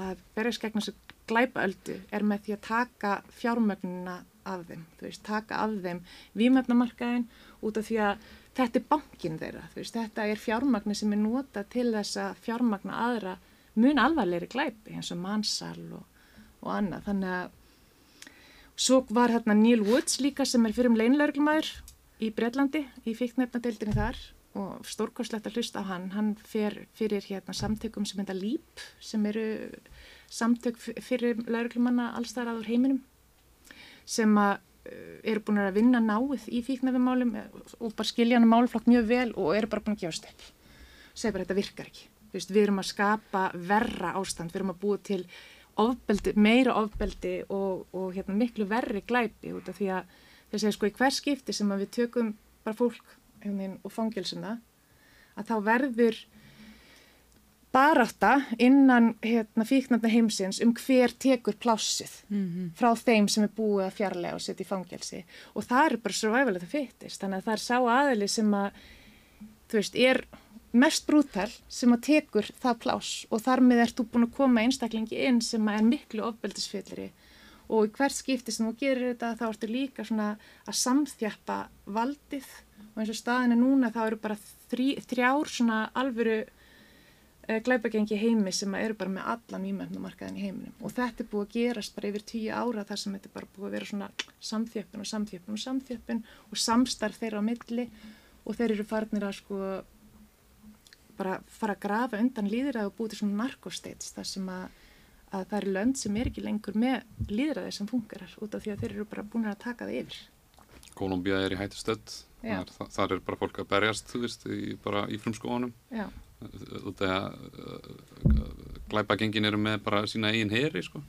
að berjast gegn þessu glæpaöldu er með því að taka fjármögnuna af þeim, þú veist, taka af þeim výmöfnamarkaðin út af því að þetta er bankin þeirra, veist, þetta er fjármagni sem er nota til þess að fjármagna aðra mun alvarleiri glæpi eins og mannsal og, og annað, þannig að Svo var hérna Neil Woods líka sem er fyrir um leinlauglumæður í Breitlandi í fíknefnadeildinni þar og stórkoslegt að hlusta á hann. Hann fer fyrir hérna samtökum sem heita LEAP sem eru samtök fyrir lauglumanna allstæðar aður heiminum sem að eru búin að vinna náið í fíknefnumálum og bara skilja hann málflokk mjög vel og eru bara búin að gefa stöpp. Segir bara þetta virkar ekki. Við erum að skapa verra ástand, við erum að búa til ofbeldi, meira ofbeldi og, og hérna, miklu verri glæpi út af því að þess að sko í hver skipti sem við tökum bara fólk hérna, og fangilsuna að þá verður baráta innan hérna, fíknarna heimsins um hver tekur plássið mm -hmm. frá þeim sem er búið að fjarlæga og setja í fangelsi. Og það er bara survival of the fittest þannig að það er sá aðili sem að þú veist, er mest brútal sem að tekur það plás og þar með ert þú búin að koma einstaklingi inn sem er miklu ofbeldisfyllri. Og í hvert skipti sem þú gerir þetta þá ertu líka svona að samþjappa valdið. Og eins og staðinu núna þá eru bara þrjár svona alvöru glæpagengi heimi sem eru bara með allan výmöfnumarkaðin í heiminum. Og þetta er búið að gerast bara yfir tíu ára þar sem þetta er bara búið að vera svona samþjöppun og samþjöppun og samþjöppun og samstarf þeirra á milli. Og þeir eru farnir að sko bara fara að grafa undan líðræði og búið til svona narkostates þar sem að, að það eru lönd sem er ekki lengur með líðræði sem fungerar út af því að þeir eru bara búin að taka það yfir. Kolumbia er í hættistöld, þar, þar er bara fólk að berjast, þú veist, í, í frumskóanum. Já. Þegar glæpagengin eru með bara sína eigin heri, sko.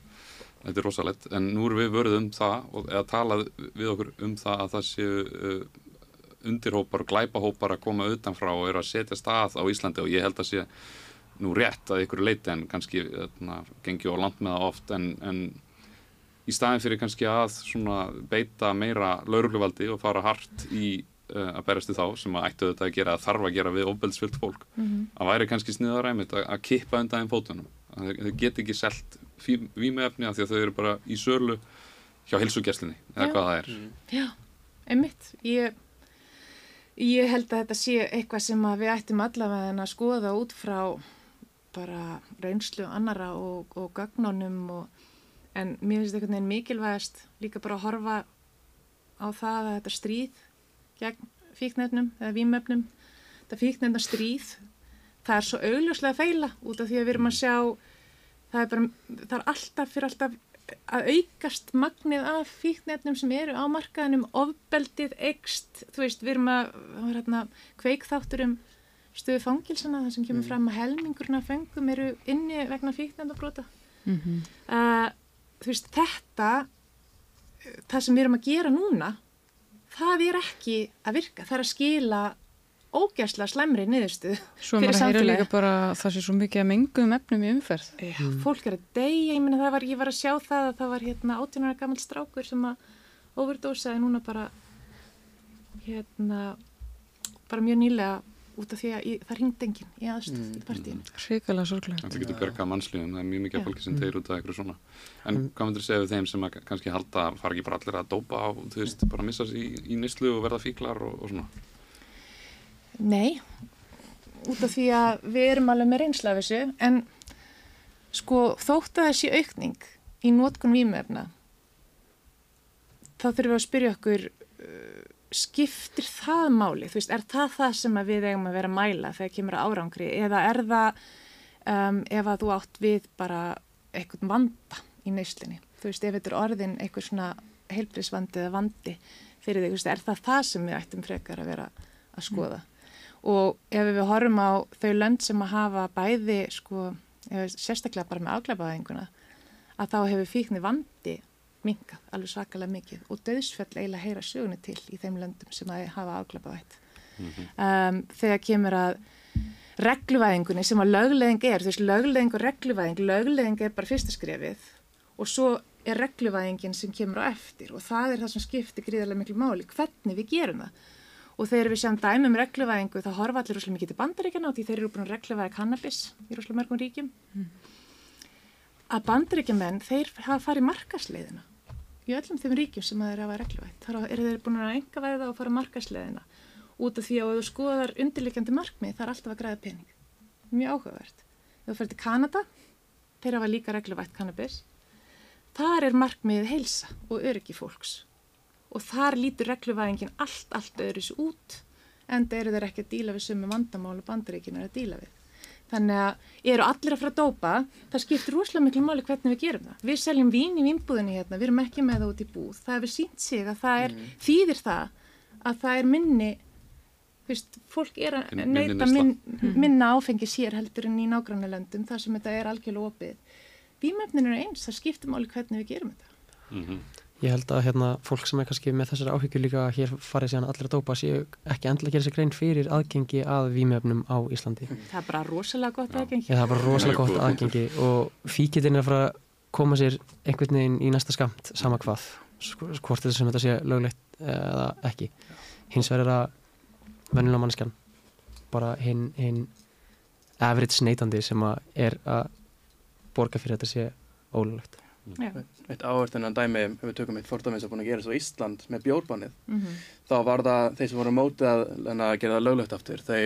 Þetta er rosalett, en nú erum við vörðið um það og eða talað við okkur um það að það séu uh, undirhópar og glæpahópar að koma utanfrá og eru að setja stað á Íslandi og ég held að sé nú rétt að ykkur leiti en kannski þarna, gengi á land með það oft en, en í staðin fyrir kannski að beita meira laurugluvaldi og fara hart í að berast í þá sem að ættu þetta að gera að þarf að gera við ofbeldsfyllt fólk mm -hmm. að væri kannski sniðaræmit að, að kippa undan fótunum að þau get ekki selt výmefni að því að þau eru bara í sörlu hjá hilsugjæslinni eða Já. hvað það er mm. Já, einmitt ég Ég held að þetta sé eitthvað sem við ættum allavega en að skoða út frá bara reynslu annara og, og gagnónum og, en mér finnst þetta mikilvægast líka bara að horfa á það að þetta stríð gegn fíknefnum eða výmöfnum þetta fíknefna stríð það er svo augljóslega feila út af því að við erum að sjá það er, bara, það er alltaf fyrir alltaf að aukast magnið af fíknefnum sem eru á markaðinum ofbeldið, ekst þú veist, við erum að, hérna, kveikþáttur um stöðu fangilsana það sem kemur mm. fram að helmingurna fengum eru inni vegna fíknefnabróta mm -hmm. uh, þú veist, þetta það sem við erum að gera núna það er ekki að virka, það er að skila ógærslega slemri niðurstu Svo maður heyra líka bara það sé svo mikið að mengum efnum í umferð. Já, mm. fólk er að deyja, ég minna það var ég var að sjá það að það var hérna 18 ára gammal strákur sem að overdósaði núna bara hérna bara mjög nýlega út af því að í, það ringd enginn í aðstöð Mm, í partíinu. Ríkala sorglegt. Þetta getur bergað mannslíðum, það er mjög mikið Já. af fólki sem Mm. tegir út af eitthvað svona. En Mm. hvað myndir þú segja við þeim sem að kannski halda að fara ekki bara allir að dópa á, þú veist, bara missa sig í, í nýslu og verða fíklar og, og svona? Nei, út af því að við erum alveg með reynsla af þessu, en sko þótt að þessi aukning í nótkun vímefna, þá þurfum við að spyrja okkur, skiptir það máli? Þú veist, er það það sem við eigum að vera að mæla þegar kemur að árangri? Eða er það um, ef að þú átt við bara eitthvað vanda í neyslinni? Þú veist, ef þetta er orðin eitthvað svona heilbrísvandi eða vandi fyrir þig, er það það sem við ættum frekar að vera að skoða? og ef við horfum á þau lönd sem að hafa bæði sko, sérstaklega bara með afglæpaðinguna að þá hefur fíkni vandi minkað alveg svakalega mikið og döðsfell eiginlega heyra sögunni til í þeim löndum sem að hafa afglæpaðætt um, þegar kemur að regluvæðingunni sem að lögleðing er, þú veist, lögleðing og regluvæðing lögleðing er bara fyrsta skrefið og svo er regluvæðingin sem kemur á eftir og það er það sem skiptir gríðarlega miklu máli, hvernig við gerum það. Og þegar við sjáum dæmi um regluvæðingu þá horfa allir rosalega mikið til bandaríkjana og því þeir eru búin að regluvæða cannabis í rosalega mörgum ríkjum. Að bandaríkjamenn þeir hafa farið markasleiðina í öllum þeim ríkjum sem þeir hafa regluvætt. Þar eru þeir búin að enga væða og fara markasleiðina út af því að þú skoðar undirleikjandi markmið það er alltaf að græða pening. Mjög áhugavert. Þú fyrir til Kanada þeir hafa líka regluvætt cannabis þar er markmiðið heilsa og öryggi fólks. Og þar lítur regluvæðingin allt, allt öðru sér út en það eru þeir ekki að díla við sömu vandamálu bandaríkinu er að díla við. Þannig að eru allir að fara að dópa, það skiptir rosalega miklu máli hvernig við gerum það. Við seljum vín í vínbúðinni hérna, við erum ekki með það út í búð. Það hefur sínt sig að það er, þýðir það að það er minni, þú veist, fólk er að Min- neyta min, minna áfengi sér heldur en í nágrannalöndum þar sem þetta er algjörlega opið. Vímefnin eru eins, það skiptir máli hvernig við gerum þetta. Mm Ég held að hérna, fólk sem er kannski með þessar áhyggjur líka að hér farið síðan allir að dópa séu ekki endilega að gera sér grein fyrir aðgengi að vímefnum á Íslandi. Það er bara rosalega gott aðgengi. Ég, það er bara rosalega gott aðgengi og fíkitinn er að fara að koma sér einhvern veginn í næsta skamt sama hvað, sko- hvort þetta sem þetta sé löglegt eða ekki. Hins vegar er að vennilega mannskjan bara hinn hin average neytandi sem að er að borga fyrir þetta sé ólöglegt. Eitt áherslunan dæmi, ef við tökum eitt fordæmi sem er búin að gera svo Ísland með bjórbannið, Mm þá var það þeir sem voru mótið að, hérna, að gera það löglegt aftur. Þau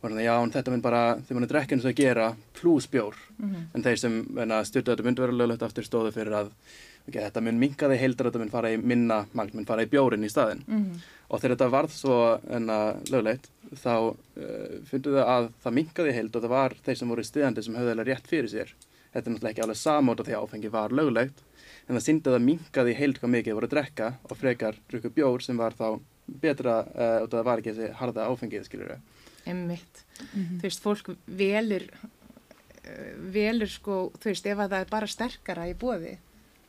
voru þannig, já, þetta mynd bara, þau munið drekka eins og að gera pluss bjór. -hmm. En þeir sem styrtu að þetta myndi vera löglegt aftur stóðu fyrir að okay, þetta mun minkaði heildar, þetta mun fara í minna magn, mun fara í bjórin í staðin. Mm Og þegar þetta varð svo enna löglegt, þá uh, fundu þau að það minkaði heild og það var þeir sem voru Þetta er náttúrulega ekki alveg samóta því að áfengi var löglegt, en það síndi að það minkaði heild hvað mikið voru að drekka og frekar drukku bjór sem var þá betra uh, og það var ekki þessi harða áfengið, skiljur. Emmitt. Þú veist, fólk velur, uh, velur sko, þú veist, ef að það er bara sterkara í bóði,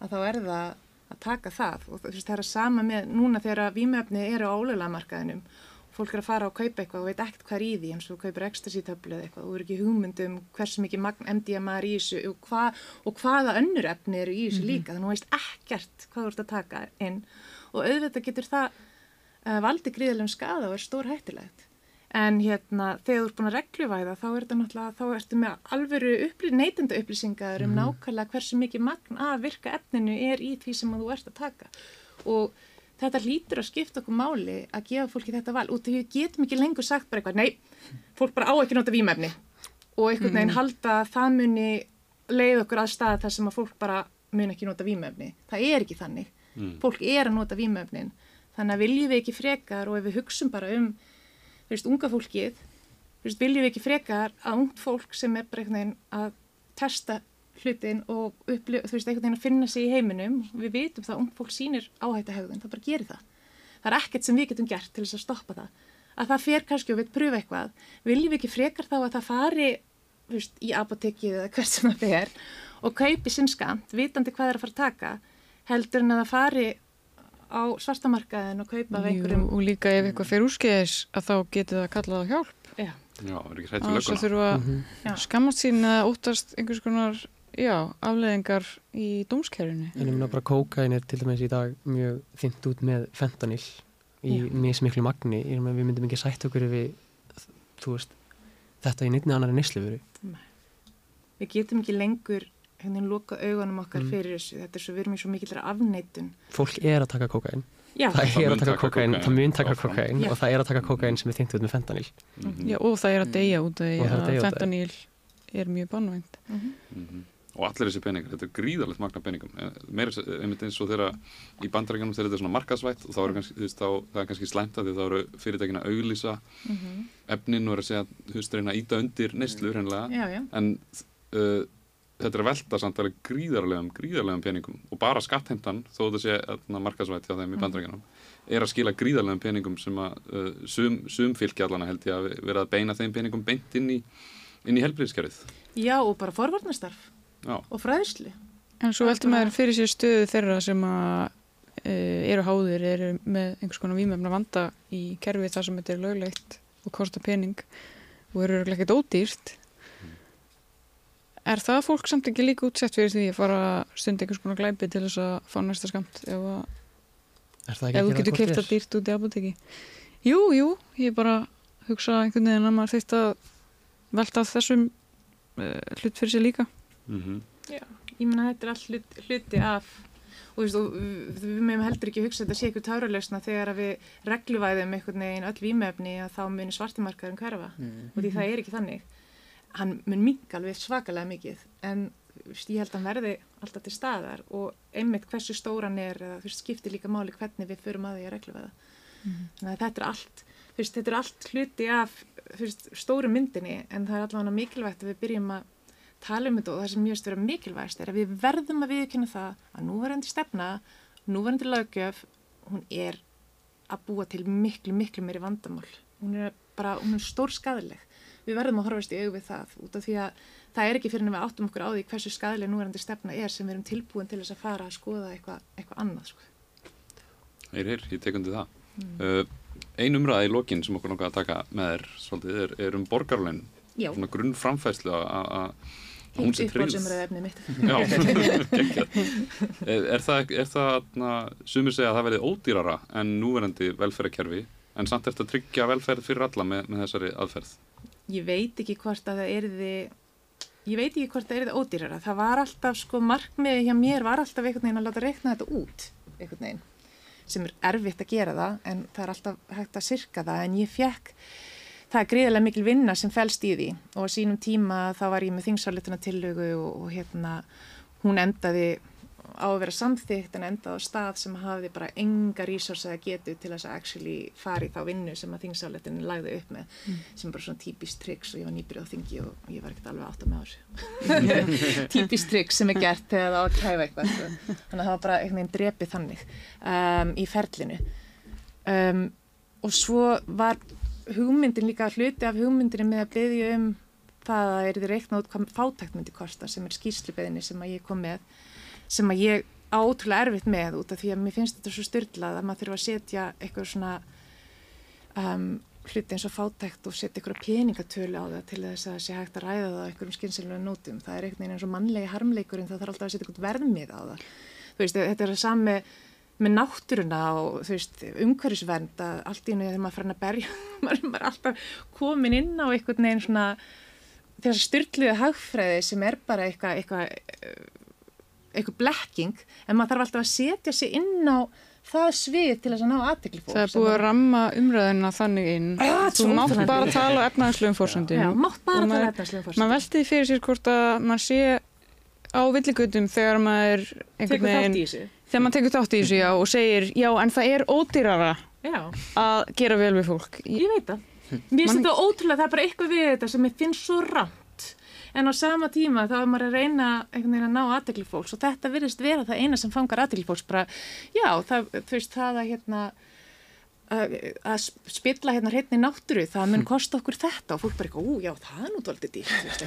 að þá er það að taka það. Og þú veist, það er að sama með núna þegar vímefni eru á ólega markaðinum. Fólk er að fara og kaupa eitthvað og veit ekkert hvað er í því eins og kaupir ecstasy-töflu eða eitthvað og eru ekki hugmyndum hversu mikið magn MDMA er í þessu og, hva, og hvaða önnur efni eru í þessu líka. Þannig að þú veist ekkert hvað þú ert að taka inn og auðvitað getur það uh, valdi gríðilegum skada og er stór hættilegt. En hérna, þegar þú ert búin að regluvæða, þá er þetta náttúrulega, þá ertu með alvöru upplý, neytenda upplýsingar um nákvæmlega hversu mikið magn af virka efninu er í því sem að þú ert að taka. Og þetta hlýtur að skipta okkur máli að gefa fólki þetta val. Af því við getum ekki lengur sagt bara eitthvað, nei, fólk bara á ekki nota vímefni. Og einhvern veginn halda að það muni leið okkur að staða þar sem að fólk bara mun ekki nota vímefni. Það er ekki þannig. Mm. Fólk er að nota vímefnin. Þannig að viljum við ekki frekar og ef við hugsum bara um þú veist, unga fólkið, þú veist, viljum við ekki frekar að ungt fólk sem er bara einhvern veginn að testa hlutin og upplif, þú veist, einhvern veginn að finna sig í heiminum, við vitum það að ungt fólk sýnir áhætta hegðun, það bara gerir það. Það er ekkert sem við getum gert til þess að stoppa það. Að það fer kannski og við pröfa eitthvað, viljum við ekki frekar þá að það fari, þú veist, í apotekið eða hvert sem það fer og kaupi sinn skamt, vitandi hvað það er að fara að taka, heldur en að það fari á svartamarkaðin og kaupa af Jú, einhverjum og líka ef eitthvað fer úrskeiðis að þá getur það kallað á hjálp Já, Já, er ekki hrætt við þess að lögguna. þurfa að Mhm. Skammast sín eða óttast einhvers konar já, afleðingar í dómskerfinu En ég meina bara kókain er til dæmis í dag mjög þynt út með fentanil í Já. mismiklu magni. Ég meina við myndum ekki sætt okkur við þú veist, þetta í nýttni annari neyslufuru Við getum ekki lengur henni loka augunum okkar Mm. fyrir þessu. Þetta er svo, við erum í svo mikillir afneitun. fólk er að taka kokain Já, það er að taka kokain, það mun taka kokain og það er að taka kokain sem er þyngt út með fentanil Mhm. Já, og það er að deyja út af því að fentanýl er mjög bannvænt. Mhm. Mhm. Og allir þessi peningar, þetta er gríðarlegt magna peningum. Eh, meira einmitt eins og þeirra í bandarækjanum þegar þetta er svona markasvætt og þá eru kannski, þá, það er kannski slæmt að því þá eru fyrirtækin að auglýsa Mhm. efnin og er að segja, þú veist, reyna að íta undir neyslu já. en uh, þetta er að velta samt alveg gríðarlegum, gríðarlegum peningum. Og bara skattheimtan, þó þetta sé atna, markasvætt hjá þeim í bandarækjanum er að skila gríðarlegum peningum sem að uh, sum, sum fylki allana held ég að vera að beina þeim peningum beint inn í inn í helbriðskerfið Já, og bara forvarnastarf Já, og fræðslu. En svo bara- maður fyrir sér stöðu þeirra sem að e, eru háðir, eru með einhvers konar vímefna vanda í kerfi þar sem þetta er löglegt og kostar pening og eru örugglega ekkert ódýrt. Er það fólk samt ekki líka útsett fyrir því að fara að stunda einhvers konar glæpi til þess að fá næsta skamt ef, að, er það ef ekki þú að getur hvort það dýrt út í apoteki? Jú, jú, ég bara hugsa einhvern veginn að maður þýtt að velta þessum uh, hlut fyrir sér líka. Mm Ég meina þetta er all hlut, hluti af og, þú veist, og við, meðum heldur ekki hugsa að þetta sé eitthvað táralausna þegar að við regluvæðum einhvern veginn öll vímefni að þá muni svartimarkaðurinn hverfa. Mm. og því það er ekki þannig. Hann mun minga alveg svakalega mikið en þú veist, ég held að hann verði alltaf til staðar og einmitt hversu stóran er eða þú veist, skiptir líka máli hvernig við förum að því að regluvæða. Þannig að þetta er allt þú veist, þetta er allt hluti af þú veist, stóru myndinni en það er allavega mikilvægt að við byrjum að tala um þetta og það sem mjög stöður mikilvægst er að við verðum að viðkynna það að núverandi stefna, núverandi löggjöf, hún er að búa til miklu, miklu meiri vandamál. Hún er bara, hún er stór skadaleg. Við verðum að horfast í auð við það út af því að það er ekki fyrir en við áttum okkur á því hversu skadaleg núverandi stefna er sem við erum tilbúin til þess að fara að skoða eitthvað eitthva annað. Sko. Heyr, heyr, ég tek undir það. Uh, ein umræða í lokin sem okkur langar að taka með þér svolítið er, er um borgarlegin, Já, svona grunnframfæslu að- að að hún sé tryggð. uppáhaldsumræðu mitt. Já, er, er það, er það na, sumir segja að það verði ódýrara en núverandi velferðarkerfi en samt eftir að tryggja velferð fyrir alla með, með þessari aðferð. ég veit ekki hvort að það erði ég veit ekki hvort það erði ódýrara það var alltaf sko markmiði hjá mér var alltaf einhvern veginn að láta reikna þetta út einhvern veginn sem er erfitt að gera það en það er alltaf hægt að sirka það en ég fekk það er greiðilega mikil vinna sem fælst í því. Og sínum tíma þá var ég með þingsálituna tillögu og, og hérna hún endaði á að vera samþygt en endaði á stað sem hafði bara enga resursa að getu til þess að actually fara í þá vinnu sem að þingsálitinu lagði upp með sem er bara svona típist tricks og ég var nýbyrjuð á þingi og ég var ekkert alveg átt að með þessu. Típist tricks sem er gert þegar það á að kæfa eitthvað sko. þannig að það var bara einhvern veginn drepið þannig um, í ferlinu. Um, og svo var hugmyndin líka hluti af hugmyndinni með að byggja um það að er þið reiknað út hvað fátækt myndi kosta sem er skýrslubeðinni sem að ég kom með sem að ég á ótrúlega erfitt með út af því að mér finnst þetta svo styrlað að maður þurfa að setja eitthvað svona um, hluti eins og fátækt og setja eitthvað peningatölu á það til þess að það sé hægt að ræða það á einhverjum skynseilega nótum. Það er einhvern veginn eins og mannlegi harmleikurinn það þarf alltaf að setja eitthvað verðmið á það. Þú veist, þetta er það sami með náttúruna og umhverfisvernd að allt í einu þegar maður farin að berja, maður er alltaf komin inn á einhvern veginn svona þessar styrluðu hagfræði sem er bara eitthvað, eitthvað, eitthvað blekking en maður þarf alltaf að setja sig inn á það svið til þess að ná aðtekli fólk. Það er búið að ramma umræðina þannig inn. Ah, Þú mátt bara tala á efnaðarslegum fórsöndum. Já, mátt bara tala efnahagslegum forsendum. Maður velti því fyrir sér hvort að maður sé á villigutum þegar maður einhvern veginn. Þegar maður tekur þátt í þessu já og segir já en það er ódýrara Já, að gera vel við fólk. Ég, veit það. Mér finnst þetta ótrúlega, það er bara eitthvað við þetta sem ég finnst svo rámt. En á sama tíma þá er maður að reyna einhvern veginn að ná aðtekli fólks og þetta virðist vera það eina sem fangar aðtekli fólks. Bara, já, það, þú veist, það að hérna að, spilla hérna hreitni náttúru, það mun kosta okkur þetta. Og fólk bara eitthvað, ú, já, það er nú tóltið dýrt,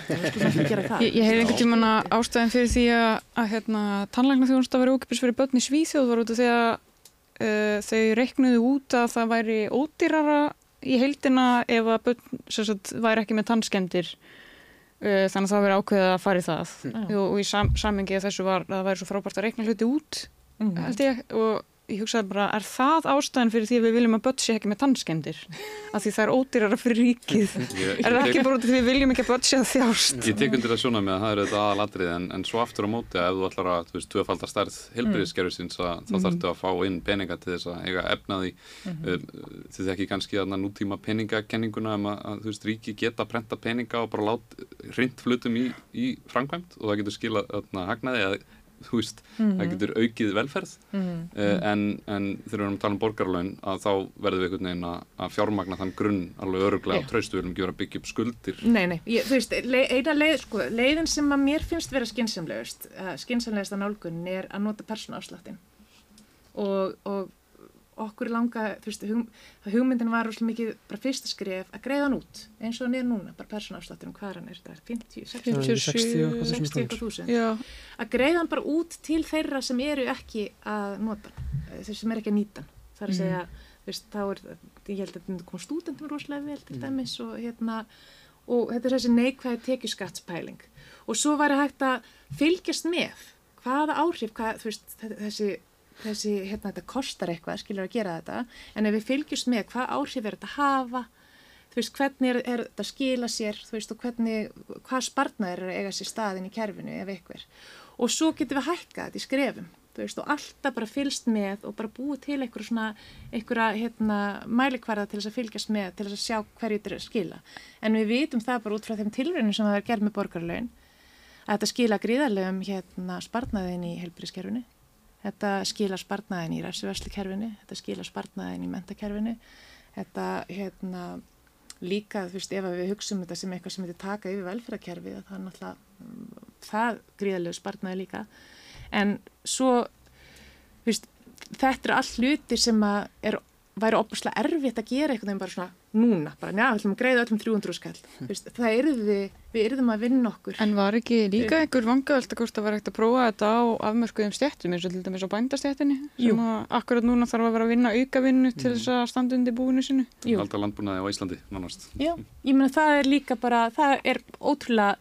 ég, ég hef einhvern tímann að ástæðin fyrir því að, að hérna, tannlækna þjónust að vera ókipis fyrir börn í Svíþjóð var út af því að uh, þau reiknuðu út að það væri ódýrara í heildina ef að börn sem sagt, væri ekki með tannskendir uh, þannig að það veri ákveðið að fara í það. Já. og, og í sam, samengi þessu var að það væri svo frábært að reikna hluti út ég. Og ég hugsaði bara, er það ástæðan fyrir því að við viljum að börn sé ekki með tannskemdir? Af því það er ódýrara fyrir ríkið. Ég, Er það ekki bara út af því við viljum ekki að börn sé að þjást? Ég tek undir það sjóna með að það er þetta aðalatrið en, en svo aftur á móti að ef þú ætlar að, þú veist, tvöfaldar stærð heilbyrðiskerfisins að þá þarftu að fá inn peninga til þess að eiga efnaði mm þið þekki kannski að nútíma peningakenninguna um að, að þú veist, ríki geta að prenta peninga og bara lát hrind flutum í, í þú veist, það getur aukið velferð. Mhm. uh, en, en þegar við erum að tala um borgarlaun að þá verðum við einhvern veginn að, fjármagna þann grunn alveg öruglega og traustu við erum ekki verið að byggja upp skuldir. Nei, nei, ég, þú veist, le, eina leið, sko, leiðin sem að mér finnst vera skynsamlegust, uh, skynsamlegast að nálgunin er að nota persónuafsláttin og, og okkur langa, þú veist, hug, hugmyndin var rosalega mikið bara fyrsta skref að greiða hann út, eins og hann er núna, bara persónuafsláttin, hvað er hann er þetta, 50, 60, 57, 60 og 60 eitthvað þúsund, að greiða hann bara út til þeirra sem eru ekki að nota eh, þeir sem eru ekki að nýta það er að segja, þú veist, þá er, ég held að þetta kom stúdendum rosalega vel til dæmis og hérna, og þetta er þessi neikvæði tekjuskattspæling. Og svo væri hægt að fylgjast með hvaða áhrif, hvað, veist, þessi, þessi, hérna, þetta kostar eitthvað, skilur að gera þetta, en ef við fylgjast með hvað áhrif er þetta að hafa, þú veist, hvernig er, er þetta að skila sér, þú veist, og hvernig, hvað spartnaður er að eiga sér staðin í kerfinu ef eitthvað. Og svo getum við hækkað þetta í skrefum, þú veist, og alltaf bara fylgst með og bara búið til einhverja svona, einhverja, hérna, mælikvarða til þess að fylgjast með, til þess að sjá hverju þetta er að skila. En við vitum það bara út frá þeim tilraunum sem það er gerð með borgarlaun, að þetta skila gríðarlegum, hérna, spartnaðin í helbriðskerfinu, þetta skila spartnaðin í ræssuverslikerfinu, þetta skila spartnaðin í mentakerfinu, þetta, hérna, líka, þú veist, ef við hugsaum þetta sem eitthvað sem heitir taka yfir velferðarkerfi það er náttúrulega það gríðarlegu spartnaði líka. En svo þú veist, þetta eru allt hlutir sem er, væri opaslega erfitt að gera einhvern veginn bara svona núna, bara njá, við ætlum að greiða öllum 300 skall, þú veist, það yrði við yrðum að vinna okkur. En var ekki líka einhver vangaöld að hvort að vera ekkert að prófa þetta á afmörkuðum stjættum eins og til dæmis á bændastjættinni sem að akkurat núna þarf að vera að vinna aukavinnu til þess að standa undir búinu sinu. Jú. halda landbúnaði á Íslandi nánast. Já, ég meina það er líka bara, það er ótrúlega,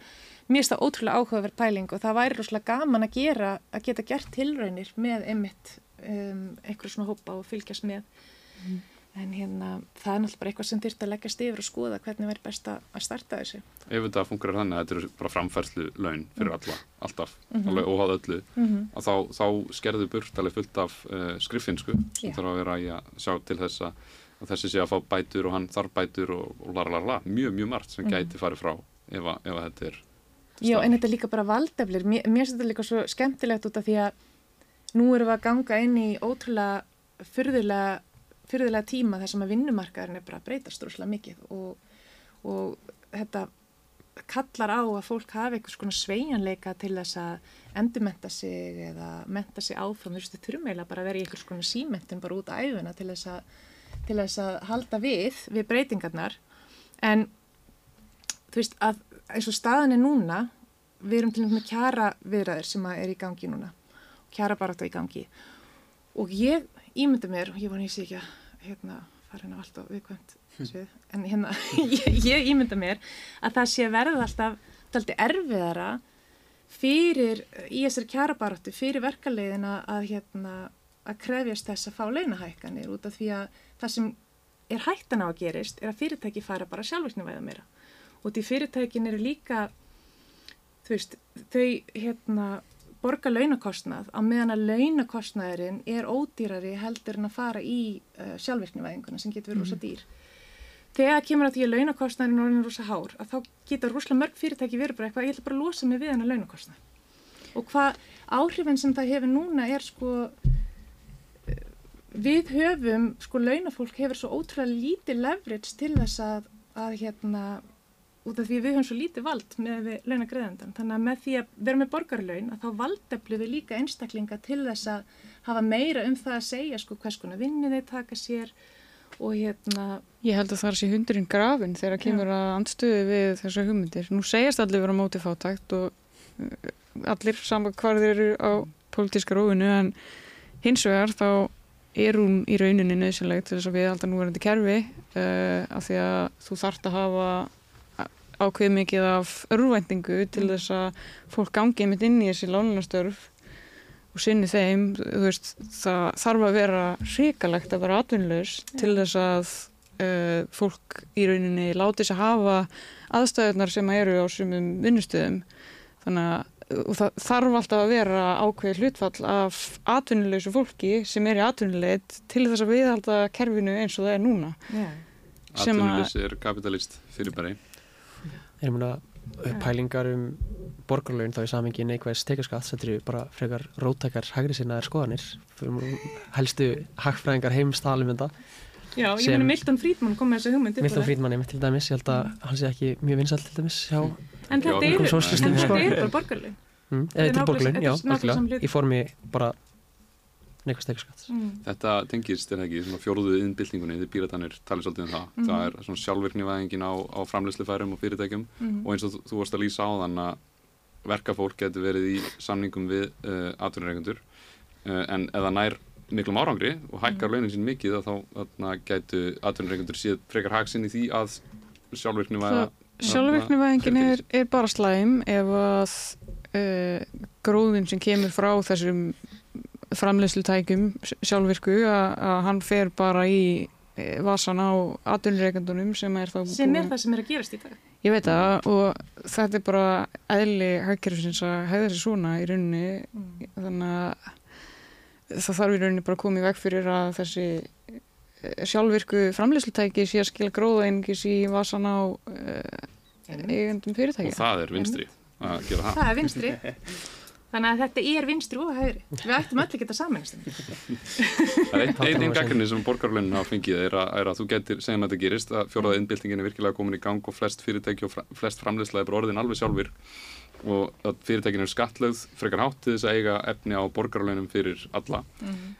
mér finnst það ótrúlega áhugaverð pæling og það væri rosalega gaman að gera, að geta gert tilraunir með einmitt um, einhverjum svona hópa og fylgjast með. En hérna, það er náttúrulega bara eitthvað sem þyrft að leggjast yfir og skoða hvernig væri best að starta þessu. ef þetta fungerar þannig að þetta eru bara framfærslu laun fyrir alla, alltaf, Mhm. alveg óháð öllu Mm -hmm. að þá, þá skerðu burt alveg fullt af uh, skriffinsku sem Já. þarf að vera í að sjá til þess að, þessi sé að fá bætur og hann þarf bætur og, og lara, mjög mjög margt sem Mhm. gæti farið frá ef, að, ef að þetta er Já, en þetta er líka bara valdeflir. Mér, mér finnst þetta líka svo skemmtilegt út af því að nú erum við að ganga inn í ótrúlega fyrðulega, fyrðulega tíma þar sem að vinnumarkaðurinn er bara að breytast droslega mikið og, og þetta kallar á að fólk hafi einhvers konar sveigjanleika til þess að endurmenta sig eða menta sig áfram. Þú veist, þetta þurfum eiginlega bara að vera í einhvers konar símentin bara út á æfuna til þess að, til þess að halda við, við breytingarnar. En þú veist að eins og staðan er núna við erum til og með kjara viðræðir sem er í gangi núna kjara barata í gangi og ég ímynda mér og ég vona ég sé ekki að hérna fara hérna allt á viðkvæmt svið, en hérna ég, ég ímynda mér að það sé verða alltaf taldi erfiðara fyrir í þessari kjara baratu fyrir verkaleiðina að hérna að krefjast þess að fá launahækkanir út af því að það sem er hættan á að gerist er að fyrirtæki fara bara sjálfsniðvæða meira. Og því fyrirtækin eru líka þú veist, þau hérna borga launakostnað á meðan að launakostnaðurinn er ódýrari heldur en að fara í uh, sjálfvirknivæðinguna sem getur verið rosa dýr. Þegar kemur að því að launakostnaðurinn er orðin rosa hár, að þá geta rosalega mörg fyrirtæki verið bara eitthvað, ég ætla bara að losa mig við hennar launakostnað. Og hvað áhrifin sem það hefur núna er sko, eh, við höfum, sko launafólk hefur svo ótrúlega lítið leverage til þess að, að hérna, út af því við höfum svo lítið vald með launagreðendan. Þannig að með því að vera með borgarlaun að þá valdeflu við líka einstaklinga til þess að hafa meira um það að segja sko hvers konar vinni þeir taka sér og hérna, Ég held að það sé hundurinn grafin þegar kemur að andstöðu við þessar hugmyndir. Nú segjast allir vera móti fátækt og uh, allir saman hvar þeir eru á pólitíska róinu en hins vegar þá er hún í rauninni nöðsynlegt til þess að við alltaf núverandi kerfi uh, af því að þú þart að hafa ákveð mikið af örvæntingu til þess að fólk gangi einmitt inn í þessi lánunastörf og sinni þeim, þú veist, það þarf að vera hrikalegt að vera atvinnulegs til þess að uh, fólk í rauninni láti sig hafa aðstæðunar sem eru á sumum vinnustöðum. Þannig að og það þarf alltaf að vera ákveð hlutfall af atvinnuleysu fólki sem er í atvinnuleit til þess að viðhalda kerfinu eins og það er núna. Að- Atvinnulis er kapitalist fyrir bara erum við að pælingar um borgarlaun þá í samengi neikvæðis tekaskatt þetta eru bara frekar róttakar hægri sinnaðar skoðanir helstu hagfræðingar heims talum um þetta Já, ég meina Milton Friedman kom með þessu hugmynd Milton það. Friedman einmitt til dæmis ég held að hann sé ekki mjög vinsall til dæmis hjá En þetta eru, en þetta eru bara borgarlaun. mm, Þetta er borgarlaun, þetta já, er í formi bara neikvæðis tekaskatt Mm. Þetta tengist, er það ekki, svona fjórðuð innbyltingunni, þið píratanir talið svolítið um það. Mhm. Það er svona sjálfvirknivæðingin á, á framleyslufærum og fyrirtækjum Mhm. og eins og þú, þú varst að lýsa á þann að verkafólk getur verið í samningum við uh, atvinnureikendur uh, en ef það nær miklum árangri og hækkar launin sín mikið þá þarna, getur atvinnureikendur séð frekar haksinn í því að sjálfvirknivæða Sjálfvirknivæðingin er, er bara slæm ef að uh, gróðin sem kemur frá þessum framleyslutækjum sjálfvirku að, að hann fer bara í eh, vasan á atvinnureikandunum sem er þá Sem er það sem er að gerast í dag. Ég veit það og þetta er bara eðli hagkerfisins að hefða þessi svona í rauninni Mm. þannig að það þarf í rauninni bara að koma í veg fyrir að þessi eh, sjálfvirku framleyslutæki sé að skila gróða einingis í vasan á uh, eigendum og fyrirtækja. það er vinstri að gera það. Það er vinstri. Þannig að þetta er vinstri og hægri. Við ættum öll að geta samanist. Það er einn gaggrinni sem borgarlaunin hafa fengið er að, er að þú getur, segjum að þetta gerist, að fjóraða innbyltingin er virkilega komin í gang og flest fyrirtæki og flest framleiðsla er bara orðin alveg sjálfur og að fyrirtækin eru skattlögð frekar hátt til þess að eiga efni á borgarlaunum fyrir alla.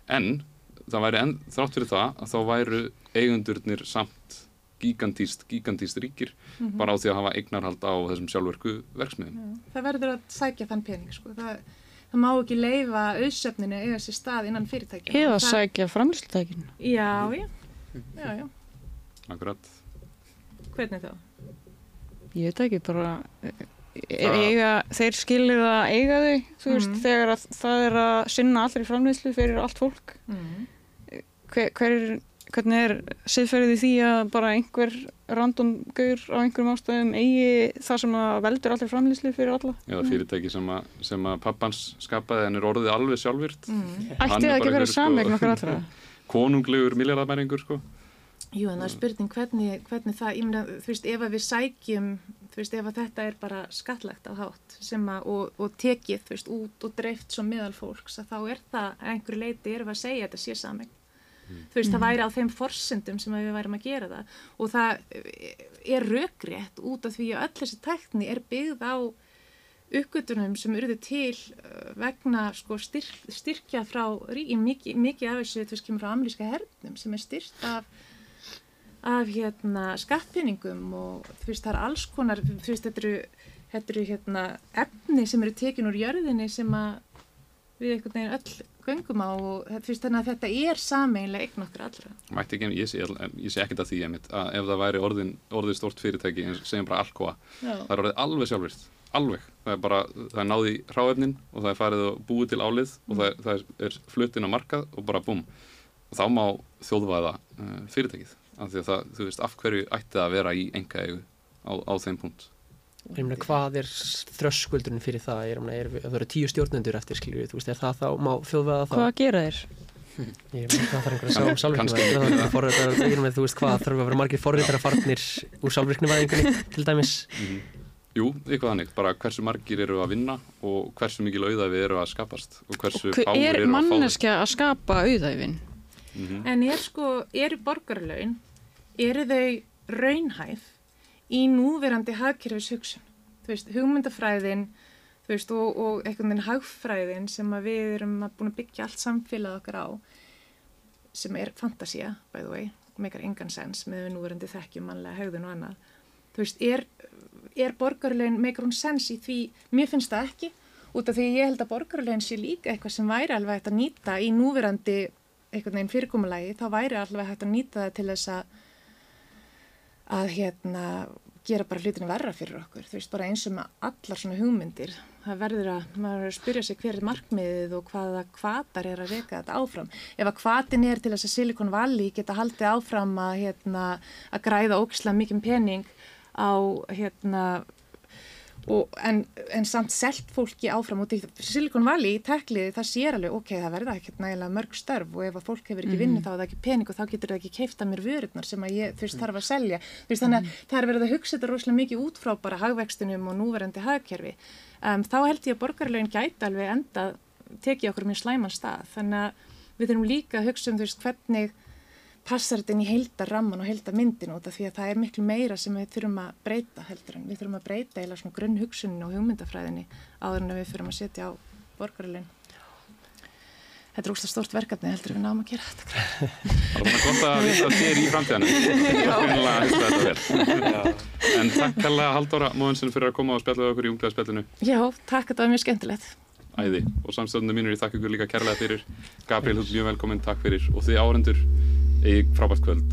En það væri enn, þrátt fyrir það að þá væru eigundurnir samt gigantíst, gigantíst ríkir bara á því að hafa eignarhald á þessum sjálfverku verksmiðum. Það verður að sækja þann pening, sko. Það, það má ekki leifa auðsöfninu eiga sér stað innan fyrirtækja. Eða það, sækja framlýslutækin. Já, já. Já, já. Akkurat. Hvernig þá? Ég veit ekki, bara e- Það- eiga, þeir skilir að eiga þau, þú veist, Mhm. þegar að það er að sinna allri framlýslu fyrir allt fólk. Mm. Hver, hver, hvernig er siðferðið í því að bara einhver random gaur á einhverjum ástæðum eigi það sem að veldur allri framlýslu fyrir alla? Eða fyrirtæki sem að, sem að pappans skapaði en er orðið alveg sjálfvirt. Mm. Ætti er það ekki að vera einhver, sko- sameign okkar allra? Konunglegur miljardamæringur sko. Jú, en það er spurning hvernig, hvernig það, ég meina, þú veist, ef að við sækjum, þú veist, ef að þetta er bara skattlegt á hátt sem að, og, og tekið, þú veist, út og dreift svo meðal fólks, að þá er það, að einhverju leiti við að segja að þetta sé sameign. Þú veist, það væri á þeim forsendum sem við værim að gera það. Og það er rökrétt út af því að öll þessi tækni er byggð á uppgötunum sem urðu til uh, vegna sko, styrk, styrkja frá ríki, mikið, mikið af þessu, þú veist, kemur frá ameríska hernum sem er styrt af af hérna skattpinningum og þú veist það er alls konar þú veist þetta eru, þetta eru hérna efni sem eru tekin úr jörðinni sem að við einhvern veginn öll göngum á og veist þannig að þetta er sameinlega eign okkur allra. Mætti ekki, ég sé, sé ekkert að því einmitt, að ef það væri orðin, orðið stort fyrirtæki og segjum bara Alcoa, það er orðið alveg sjálfvirt alveg, það er bara, það er náði hráefnin og það er farið og búið til álið og það er, það er, er flutin á markað og bara búm. Og þá má þjóðvæða uh, fyrirtækið, af því að það, þú veist af hverju ætti það að vera í enga eigu á, á þeim punkt Ég meina, hvað er þröskuldurinn fyrir það? Ég meina, er, það eru tíu stjórnendur eftir, þú veist, er það þá, má þjóðveða þá? Hvað gera þeir? Ég meina, það þarf einhverja það er ég meina, þú veist, hvað þarf að vera margir forritar að farnir úr sjálfvirknivæðingunni, til dæmis? Jú, eitthvað þannig, bara hversu margir eru að vinna og hversu mikil auða við eru að skapast og hversu Hver- fáir Er eru að fá þau manneskja að skapa auðæfin? Mhm. En er sko, eru borgarlaun, eru þau raunhæf í núverandi hagkerfis hugsun? Þú veist, hugmyndafræðin, þú veist, og, og einhvern veginn hagfræðin sem við erum búin að byggja allt samfélag okkar á, sem er fantasía, by the way, meikar engan sens með við núverandi þekkjum mannlega hegðun og annað. Þú veist, er, er borgarlaun, meikar hún sens í því, mér finnst það ekki, út af því ég held að borgarlaun sé líka eitthvað sem væri alveg hægt að nýta í núverandi einhvern veginn fyrirkomulagi, þá væri alveg hægt að nýta það til þess að að hérna gera bara hlutinu verra fyrir okkur, þú veist, bara eins og með allar svona hugmyndir, það verður að maður verður að spyrja sig hver er markmiðið og hvaða kvatar er að reyka þetta áfram. Ef að kvatin er til þess að Silicon Valley geta haldið áfram að, hérna, að græða ógislega mikið pening á hérna Og, en, en samt selt fólki áfram út í Silicon Valley í tekliði það sér alveg ok, það verða ekkert nægilega mörg störf og ef að fólk hefur ekki vinnu mm -hmm. þá er það ekki pening og þá getur það ekki keifta mér vörurnar sem að ég fyrst þarf að selja veist, þannig að mm -hmm. það er verið að hugsa þetta rosalega mikið út frá bara hagvextunum og núverandi hagkerfi um, þá held ég að borgarlegin gæti alveg enda tekið okkur með slæman stað þannig að við þurfum líka að hugsa um þú veist hvernig passar þetta inn í heildarramman og heildarmyndin út af því að það er miklu meira sem við þurfum að breyta heldur en við þurfum að breyta eða svona grunn hugsunin og hugmyndafræðinni áður en við þurfum að setja á borgarlegin. Þetta er úrst að stort verkefni heldur við náum að gera þetta. Það er gott að vita þér í framtíðanu. en takk kalla Haldóra Móðinsson fyrir að koma og spjalla okkur í unglegaspjallinu. Já, takk, þetta var mjög skemmtilegt æði og samstöðunum mínur ég þakka ykkur líka kærlega fyrir Gabriel, þú er mjög velkominn, takk fyrir og þið áhendur eigi frábært kvöld